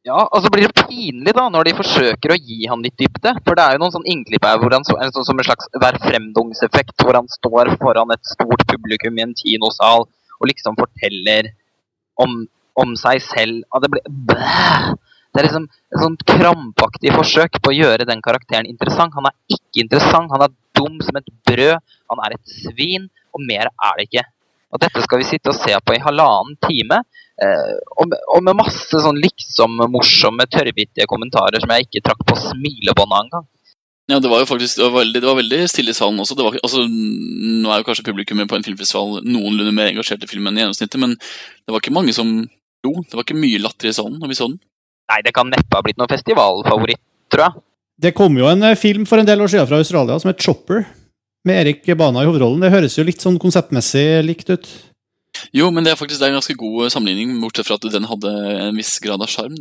D: ja, og så blir det pinlig da, når de forsøker å gi han litt dybde. For det er jo noen sånn innklipp her hvor han, en, sånn, som en slags hverfremdungseffekt, hvor han står foran et stort publikum i en kinosal og liksom forteller om, om seg selv. Det ble! Det er liksom et sånt krampaktig forsøk på å gjøre den karakteren interessant. Han er ikke interessant, han er dum som et brød, han er et svin, og mer er det ikke. Og dette skal vi sitte og se på i halvannen time, eh, og, med, masse sånn liksom morsomme, tørrvittige kommentarer som jeg ikke trakk på smilebåndet engang.
B: Ja, det var jo faktisk det var veldig, det var veldig stille i salen også. Var, altså, nå er jo kanskje publikummet på en filmfestival noenlunde mer engasjert i filmen enn gjennomsnittet, men det var ikke mange som lo. Det var ikke mye latter i salen når vi så den.
D: Nei, det kan neppe ha blitt noen festivalfavoritt, tror jeg.
A: Det kom jo en eh, film for en del år siden fra Australia som het Chopper, med Erik Bana i hovedrollen. Det høres jo litt sånn konseptmessig likt ut.
B: Jo, men det er faktisk det er en ganske god sammenligning, bortsett fra at den hadde en viss grad av sjarm.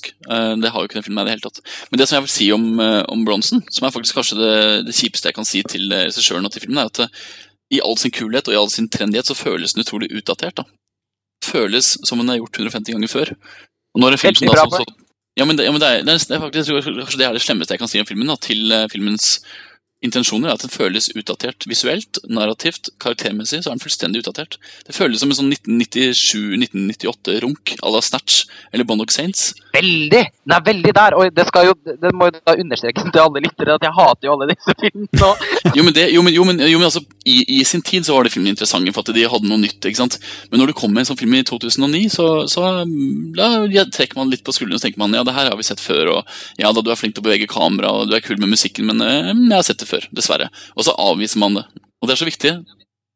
B: Eh, det har jo ikke den filmen i det hele tatt. Men det som jeg vil si om, eh, om Bronson, som er faktisk kanskje det, det kjipeste jeg kan si til regissøren og til filmen, er at i all sin kulhet og i all sin trendighet så føles den utrolig utdatert. da. Føles som den er gjort 150 ganger før. Og når en film som da, så, ja, men det, ja, men det, er, det, er, faktisk, kanskje det er det slemmeste jeg kan si om filmen. Da, til filmens intensjoner er at den føles utdatert visuelt, narrativt, karaktermessig. så er den fullstendig utdatert. Det føles som en sånn 1997-1998-runk à la Snatch eller Bondock Saints.
D: Veldig! Den er veldig der, og det, jo, det må jo da understrekes til alle lyttere at jeg hater jo alle disse filmene.
B: jo, men, det, jo, men, jo, men, jo, men altså, i, i, sin tid så var det filmen interessante for at de hadde noe nytt. ikke sant? Men når det kom en sånn film i 2009, så, så da, ja, trekker man litt på skuldrene og tenker man, ja, det her har vi sett før. og ja, da Du er flink til å bevege kamera og du er kul med musikken, men eh, jeg har sett det før, dessverre. Og så avviser man det. Og det er så viktig.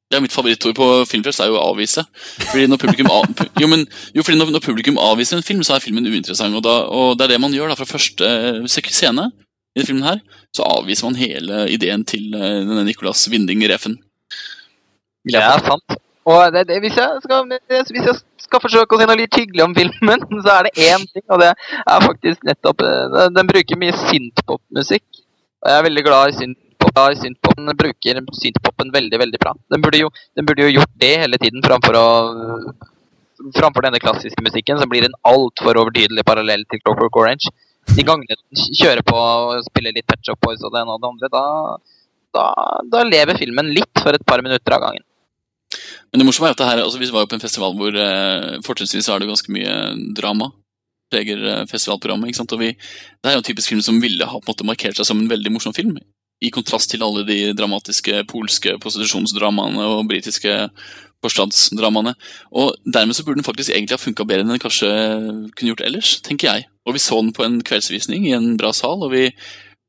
B: Det er Mitt favorittord på filmfest er jo å avvise. Fordi når publikum, av, jo, men, jo, fordi når, når, publikum avviser en film, så er filmen uinteressant. Og, da, og det er det man gjør da fra første eh, scene i denne filmen her. Så avviser man hele ideen til uh, denne Nicolas Winding-Refen.
D: Det er sant. Og det, det, hvis, jeg skal, hvis, jeg skal, forsøke å si noe litt hyggelig om filmen, så er det én ting, og det er faktisk nettopp Den, eh, den bruker mye synthpop-musikk. Og jeg er veldig glad i synth synthpopen bruker synthpopen veldig veldig bra. Den burde, jo, den burde jo gjort det hele tiden framfor å Framfor denne klassiske musikken, som blir en altfor overdydelig parallell til Clockwork Orange. De gangene den kjører på og spiller litt Patch Up Boys og det ene og det andre, da, da, da lever filmen litt for et par minutter av gangen.
B: Men det morsomme er at det her, altså vi var jo på en festival hvor eh, fortrinnsvis er det ganske mye drama. Preger eh, festivalprogrammet. ikke sant? Og vi, det er jo en typisk film som ville ha på en måte markert seg som en veldig morsom film. I kontrast til alle de dramatiske polske prostitusjonsdramaene og britiske forstandsdramaene. Og dermed så burde den faktisk egentlig ha funka bedre enn den kanskje kunne gjort ellers, tenker jeg. Og vi så den på en kveldsvisning i en bra sal, og vi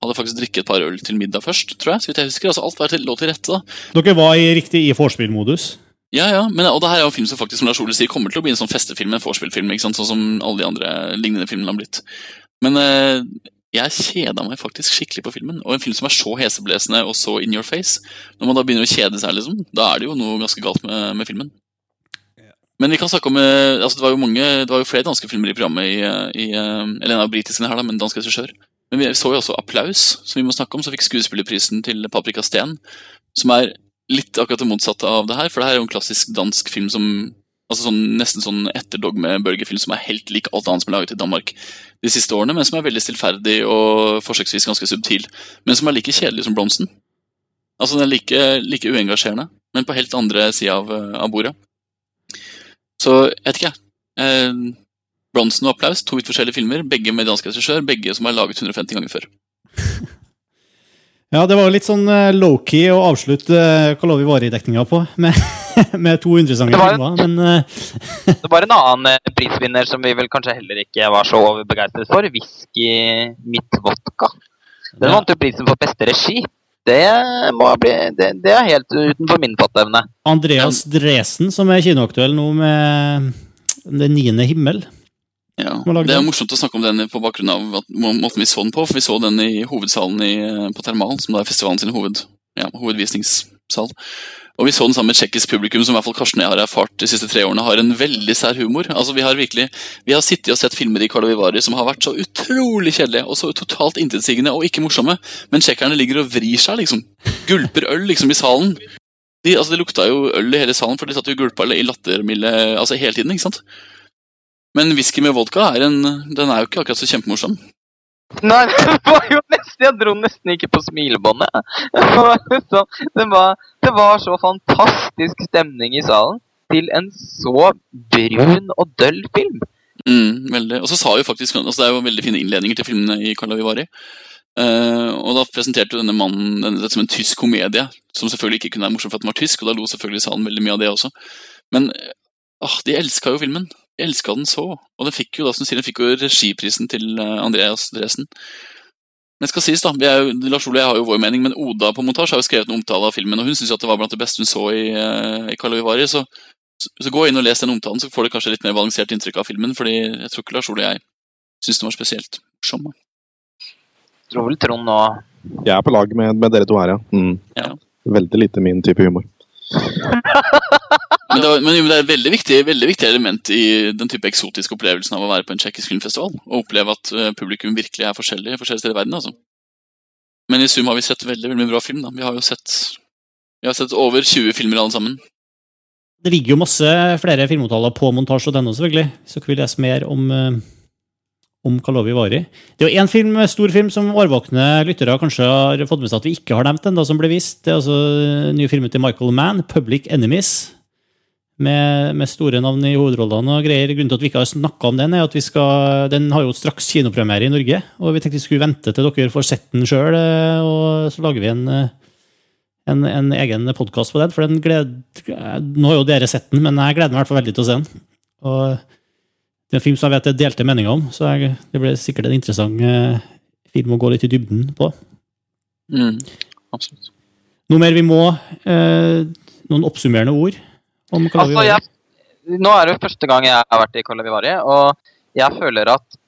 B: hadde faktisk drikket et par øl til middag først, tror jeg. så vidt jeg husker. Altså Alt var til, lå til rette. da.
A: Dere var i, riktig i vorspiel-modus.
B: Ja, ja, men, og det her er jo en film som faktisk som Lars Ole sier, kommer til å bli en sånn festefilm, en vorspiel-film, sånn som alle de andre lignende filmene har blitt. Men eh, jeg kjeda meg faktisk skikkelig på filmen. Og en film som er så heseblesende og så in your face, når man da begynner å kjede seg, liksom, da er det jo noe ganske galt med, med filmen. Men vi kan snakke om eh, altså det var jo mange, det var jo flere danske filmer i programmet, i, i, eh, eller en av britiske her, da, men dansk regissør. Men vi så jo også Applaus, som vi må snakke om, som fikk skuespillerprisen til Paprika Steen. Som er litt akkurat det motsatte av det her, for det her er jo en klassisk dansk film som altså sånn, Nesten sånn etterdogme-bølgefilm som er helt lik alt annet som er laget i Danmark de siste årene, men som er veldig stillferdig og forsøksvis ganske subtil. Men som er like kjedelig som Blomsten. Altså Den er like, like uengasjerende, men på helt andre sida av, av bordet. Så jeg vet ikke, jeg. Eh, Bronsen og Applaus, to vidt forskjellige filmer, begge med dansk regissør, begge som er laget 150 ganger før.
A: Ja, det var litt sånn uh, low-key å avslutte uh, Kalovi Vari-dekninga på, med, med to interessante
D: Det var-
A: filmer, men uh,
D: Det var en annen eh, prisvinner som vi vel kanskje heller ikke var så overbegeistret for. Whisky Mitt Vodka. Den
A: Ja.
D: vant jo prisen for beste regi. Det, må bli, det, det er helt utenfor min fatteevne.
A: Andreas Dresen, som er kinoaktuell nå med Den niende himmel.
B: Ja. Det er morsomt å snakke om den på bakgrunn av at, måten vi så den på, for vi så den i hovedsalen i, eh, på Thermal, som da er festivalen sin hoved, ja, hovedvisningssal. Og vi så den sammen med tsjekkisk publikum som i hvert fall Karsten og jeg har erfart de siste tre årene har en veldig sær humor. Altså Vi har virkelig, vi har sittet og sett filmer i Karlovy Vary som har vært så utrolig kjedelige og så totalt intetsigende og ikke morsomme, men tsjekkerne ligger og vrir seg, liksom. Gulper øl liksom i salen. De, altså Det lukta jo øl i hele salen, for de satt jo gulpa i lattermilde altså hele tiden. ikke sant? Men whisky med vodka er en, den er jo ikke akkurat så kjempemorsom.
D: Nei, det var jo nesten Jeg dro nesten ikke på smilebåndet. Det var, så, det, var, så fantastisk stemning i salen til en så brun og døll film.
B: Mm, veldig. Og så sa jo faktisk, altså Det er jo veldig fine innledninger til filmene i Carla Vivari. Uh, og da presenterte jo denne mannen denne, som en tysk komedie, som selvfølgelig ikke kunne være morsom for at den var tysk, og da lo selvfølgelig salen veldig mye av det også. Men eh, ah, de elska jo filmen. De elska den så. Og den fikk jo da, som sier, den fikk jo regiprisen til eh, Andreas Dresen. Men skal sies da, vi er jo, Lars Ole jeg har jo vår mening, men Oda på montasje har jo skrevet en omtale av filmen, og hun syns at det var blant det beste hun så i, uh, i Så, så, så gå inn og les den omtalen, så får du kanskje litt mer balansert inntrykk av filmen. fordi jeg tror ikke Lars Ole og jeg syns den var spesielt morsom.
D: Tror vel Trond nå
C: Jeg er på lag med, med dere to her, ja. Mm.
B: Ja.
C: Veldig lite min type humor.
B: Men det, men det er et veldig viktig, veldig viktig element i den type eksotiske opplevelsen av å være på en tsjekkisk filmfestival. Og oppleve at eh, publikum virkelig er forskjellig forskjellige steder i verden. altså. Men i sum har vi sett veldig veldig mye bra film. da. Vi har jo sett, vi har sett over 20 filmer alle sammen.
A: det ligger jo masse flere filmavtaler på montasje.no, selvfølgelig. Så dere vil lese mer om, eh, om Kalovi Vari. Det er jo én film, stor film som årvåkne lyttere kanskje har fått med seg at vi ikke har nevnt ennå, som ble vist. Det er altså den nye filmen til Michael Mann, 'Public Enemies'. Med, med store navn i hovedrollene og greier. Grunnen til at vi ikke har snakka om den, er at vi skal, den har jo straks kinopremiere i Norge. Og vi tenkte vi skulle vente til dere får sett den sjøl, og så lager vi en, eh, en, en egen podkast på den. For den gled, nå har jo dere sett den, men jeg gleder meg i hvert fall veldig til å se den. Og det er en film som jeg vet det er delte meninger om, så jeg, det blir sikkert en interessant eh, film å gå litt i dybden på.
B: Mm, absolutt.
A: Noe mer vi må eh, Noen oppsummerende ord om Kalavi
D: Altså, jeg, nå er det jo første gang jeg har vært i Kolavivari, og jeg føler at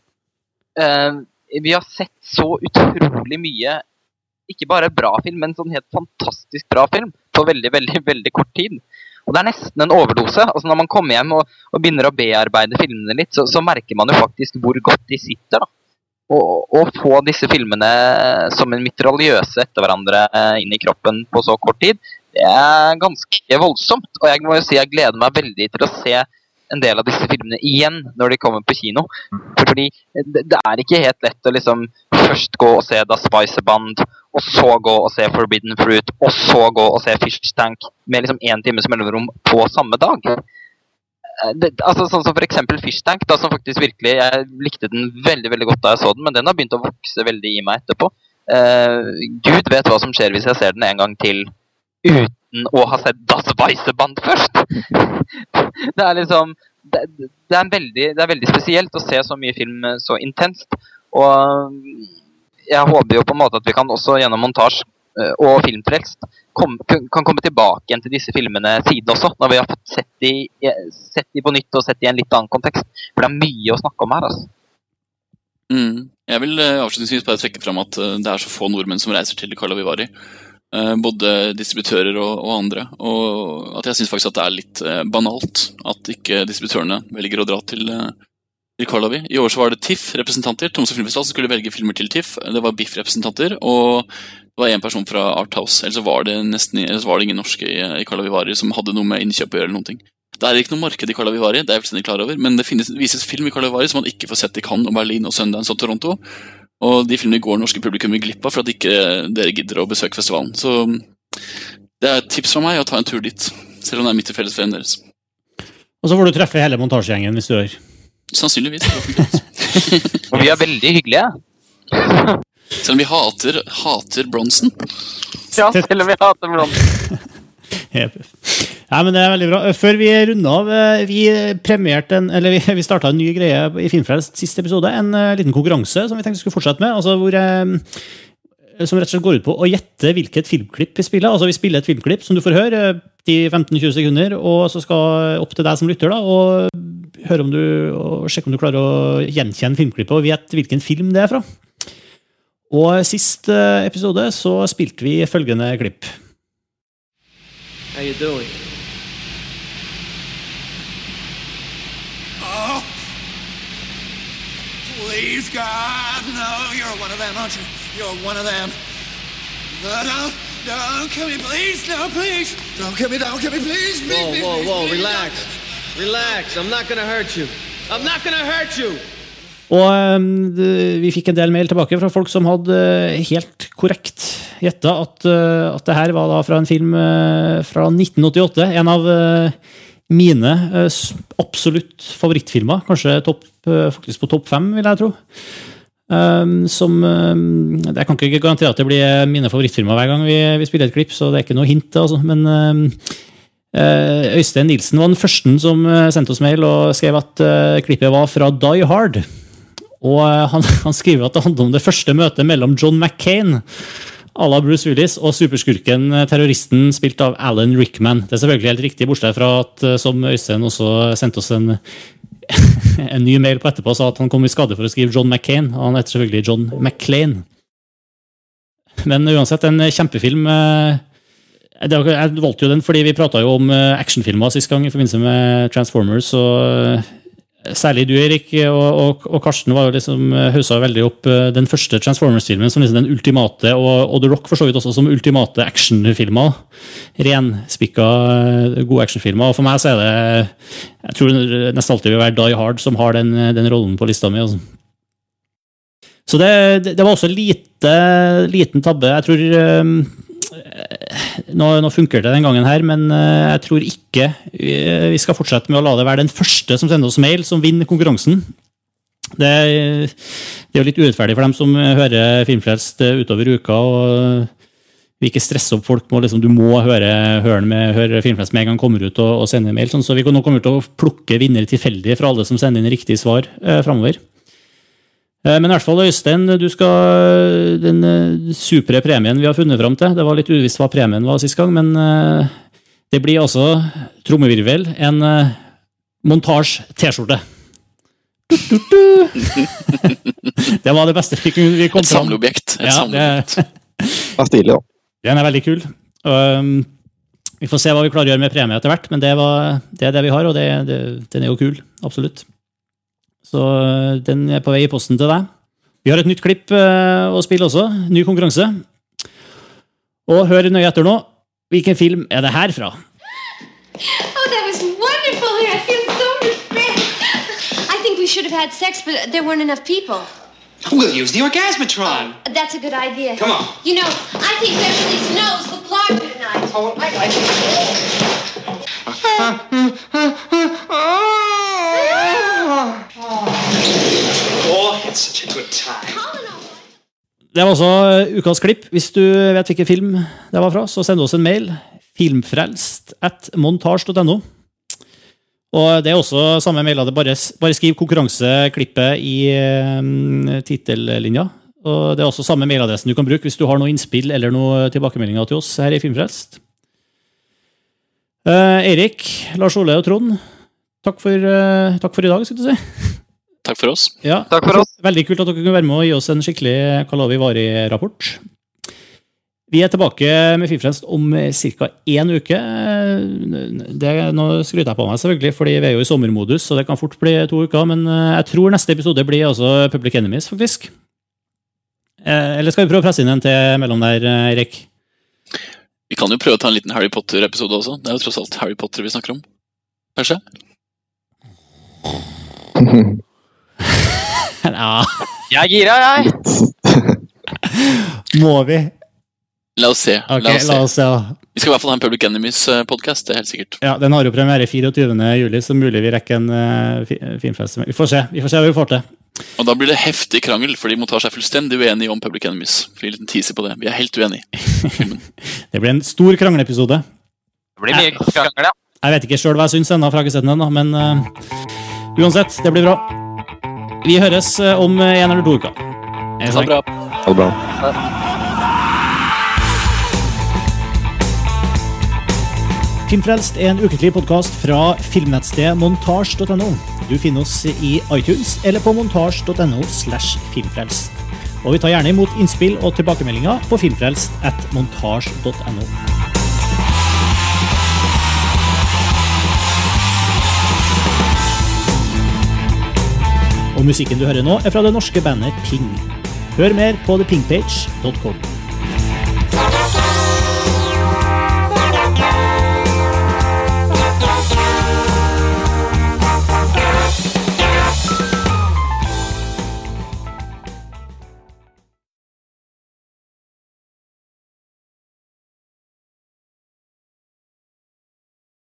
D: eh, vi har sett så utrolig mye ikke bare bra film, men sånn helt fantastisk bra film på veldig, veldig, veldig kort tid. Og det er nesten en overdose. Altså Når man kommer hjem og, og begynner å bearbeide filmene litt, så, så merker man jo faktisk hvor godt de sitter. da. Og å få disse filmene som en mitraljøse etter hverandre eh, inn i kroppen på så kort tid, det er ganske voldsomt. Og jeg må jo si jeg gleder meg veldig til å se en del av disse filmene igjen når de kommer på kino. Fordi det, det er ikke helt lett å liksom først gå og se Da Spice Band, og så gå og se Forbidden Fruit, og så gå og se Fish Tank med liksom én times mellomrom på samme dag. Eh, Det, altså Sånn som eksempel Fish Tank, da, som faktisk virkelig Jeg likte den veldig veldig godt da jeg så den, men den har begynt å vokse veldig i meg etterpå. Uh, Gud vet hva som skjer hvis jeg ser den en gang til uten å ha sett Das Weisseband først. det er liksom det, det, er veldig, det er veldig spesielt å se så mye film eh, så intenst. Og jeg håper jo på en måte at vi kan også gjennom montasje eh, og filmfrelst kom, kan komme tilbake igjen til disse filmene siden også, når vi har fått sett de, eh, sett de på nytt og sett de i en litt annen kontekst. For det er mye å snakke om her. altså.
B: Mm. Jeg vil avslutningsvis bare trekke fram at det er så få nordmenn som reiser til. Eh, Både distributører og, og andre. Og at jeg syns faktisk at det er litt eh, banalt at ikke distributørene velger å dra til, eh, til. I år så var det TIFF-representanter Tromsø Filmfestival som skulle velge filmer til TIFF. Det var BIFF-representanter, og det var én person fra Arthouse. Ellers var det nesten var det ingen norske i, i Vary som hadde noe med innkjøp å gjøre. eller noen ting. Det er ikke noe marked i Karlovy Vary, det er jeg fullstendig klar over, men det finnes, vises film i Karlovy Vary som man ikke får sett i Cannes og Berlin og Sundance og Toronto. Og de filmene går norske publikum glipp av for at ikke dere gidder å besøke festivalen. Så det er et tips fra meg å ta en tur dit, selv om det er midt i fellesferien deres.
A: Og så får du treffe hele montasjegjengen hvis du gjør.
B: Sannsynligvis.
D: Og vi er veldig hyggelige.
B: Selv om vi hater, hater Bronsen.
D: Ja, selv om vi hater blond.
A: Nei, men det er veldig bra. Før vi runder av, eh, vi premierte en, eller vi, vi starta en ny greie i Filmfrelst siste episode. En eh, liten konkurranse som vi tenkte vi skulle fortsette med. altså hvor eh, som rett og slett går ut på å gjette hvilket filmklipp vi spiller. Altså Vi spiller et filmklipp som du får høre i 15-20 sekunder, og så skal opp til deg som lytter da, og høre om du, og sjekke om du klarer å gjenkjenne filmklippet og gjette hvilken film det er fra. Og sist eh, episode så spilte vi følgende klipp.
E: How you doing?
F: Please, God, no, you're one of them, aren't you? You're one of them. No, don't, don't kill me, please, no, please. Don't kill me, don't kill me, please, please,
E: Whoa,
F: please,
E: whoa,
F: please,
E: whoa,
F: please,
E: relax. Relax. I'm not gonna hurt you. I'm not gonna hurt you.
A: Og eh, vi fikk en del mail tilbake fra folk som hadde eh, helt korrekt gjetta at, eh, at det her var da fra en film eh, fra 1988. En av mine eh, absolutt favorittfilmer. Kanskje topp, eh, faktisk på topp fem, vil jeg tro. Um, som um, Jeg kan ikke garantere at det blir mine favorittfilmer hver gang vi, vi spiller et klipp, så det er ikke noe hint. Altså. Men um, eh, Øystein Nilsen var den første som sendte oss mail og skrev at klippet var fra Die Hard. Og han, han skriver at det handler om det første møtet mellom John McCain à la Bruce Willis og superskurken eh, terroristen spilt av Alan Rickman. Det er selvfølgelig helt riktig, bortsett fra at eh, som Øystein også sendte oss en, en ny mail på etterpå, sa at han kom i skade for å skrive John McCain. og Han heter selvfølgelig John McClain. Men uansett, en kjempefilm. eh, Jeg valgte jo den fordi vi prata jo om actionfilmer sist gang i forbindelse med Transformers. og Særlig du, Erik, og, og, og Karsten var jo liksom eh, haussa veldig opp eh, den første Transformers-filmen som liksom den ultimate, og, og The Rock for så vidt også som ultimate actionfilmer. Renspikka eh, gode actionfilmer. Og for meg så er det Jeg tror det nesten alltid vil være Die Hard som har den, den rollen på lista mi. Altså. Så det, det, var også lite, liten tabbe. Jeg tror nå, nå funker det den gangen her, men eh, jeg tror ikke vi, vi skal fortsette med å la det være den første som sender oss mail, som vinner konkurransen. Det, det er jo litt urettferdig for dem som hører Filmfrelst eh, utover uka. og vi ikke stresser opp folk med liksom, du må høre, høre, med, høre Filmfest med en gang kommer ut og, og sende mail. Sånn, så vi nå kommer til å plukke vinnere tilfeldig fra alle som sender inn riktige svar eh, framover. Eh, Men i hvert fall, Øystein, du skal den eh, supre premien vi har funnet fram til Det var litt uvisst hva premien var sist gang, men eh, det blir altså, trommevirvel, en eh, montasje-T-skjorte. Det var det beste vi, kom vi kom
B: Et samleobjekt. Et
A: Ja,
B: samleobjekt.
A: det,
C: Det er stilig, da.
A: den er veldig kul. Um, vi får se hva vi klarer å gjøre med premie etter hvert, men det, var, det er det vi har, og det, det, den er jo kul. Absolutt. Så uh, den er på vei i posten til deg. Vi har et nytt klipp uh, å spille også. Ny konkurranse. Og hør nøye etter nå. Hvilken film er det her fra?
G: Oh, that was wonderful. I feel so should have had sex, but there weren't enough people.
E: We'll use the orgasmatron.
G: That's a good idea.
E: Come on.
G: You know, I think Beverly Snow's the plot tonight.
E: Oh, I like Oh.
A: Det var også ukas klipp. Hvis du vet hvilken film det var fra, så send oss en mail. Filmfrelst at montasj.no. Og det er også samme mail. Bare, bare skriv konkurranseklippet i um, tittellinja. Og det er også samme mailadressen du kan bruke hvis du har noe innspill eller noe tilbakemeldinger til oss her i Filmfrelst. Uh, Eirik, Lars Ole og Trond, takk for, eh, takk for i dag, skulle du si.
B: Takk for oss.
A: Ja,
D: Takk for oss.
A: Veldig kult at dere kunne være med og gi oss en skikkelig Kalavi Vari-rapport. Vi er tilbake med Filmfrelst om ca. én uke. Det, nå skryter jeg på meg, selvfølgelig, fordi vi er jo i sommermodus, så det kan fort bli to uker. Men eh, jeg tror neste episode blir altså Public Enemies, faktisk. Eh, Eller skal vi prøve å presse inn en til mellom der, Erik?
B: Vi kan jo prøve å ta en liten Harry Potter-episode også. Det er jo tross alt Harry Potter vi snakker om. Kanskje?
A: Ja,
D: Jeg er gira, jeg.
A: må vi?
B: La oss se.
A: Okay,
B: La oss se.
A: la oss se.
B: Vi skal i hvert fall ha en Public Enemies-podkast, det er helt sikkert.
A: Ja, Den har jo premiere 24. juli, så mulig vi rekker en uh, filmfest. Vi får se vi får se hva vi får til.
B: Og da blir det heftig krangel, for de må ta seg fullstendig uenige om Public Enemies. Vi er en liten teaser på det. Vi er helt uenige.
A: Det blir en stor krangleepisode.
D: Det blir mye krangel, ja.
A: Jeg vet ikke sjøl hva jeg syns ennå, for jeg har ikke sett den ennå, men eh, uansett, det blir bra. Vi høres eh, om eh, en eller to uker. Hei,
B: Ha det bra.
C: Ha det bra.
A: Filmfrelst er en ukentlig podkast fra filmnettstedet montasj.no. Du finner oss i iTunes eller på montasj.no slash filmfrelst. Og vi tar gjerne imot innspill og tilbakemeldinger på filmfrelst at montasj.no. Og musikken du hører nå, er fra det norske bandet Ping. Hør mer på thepingpage.com.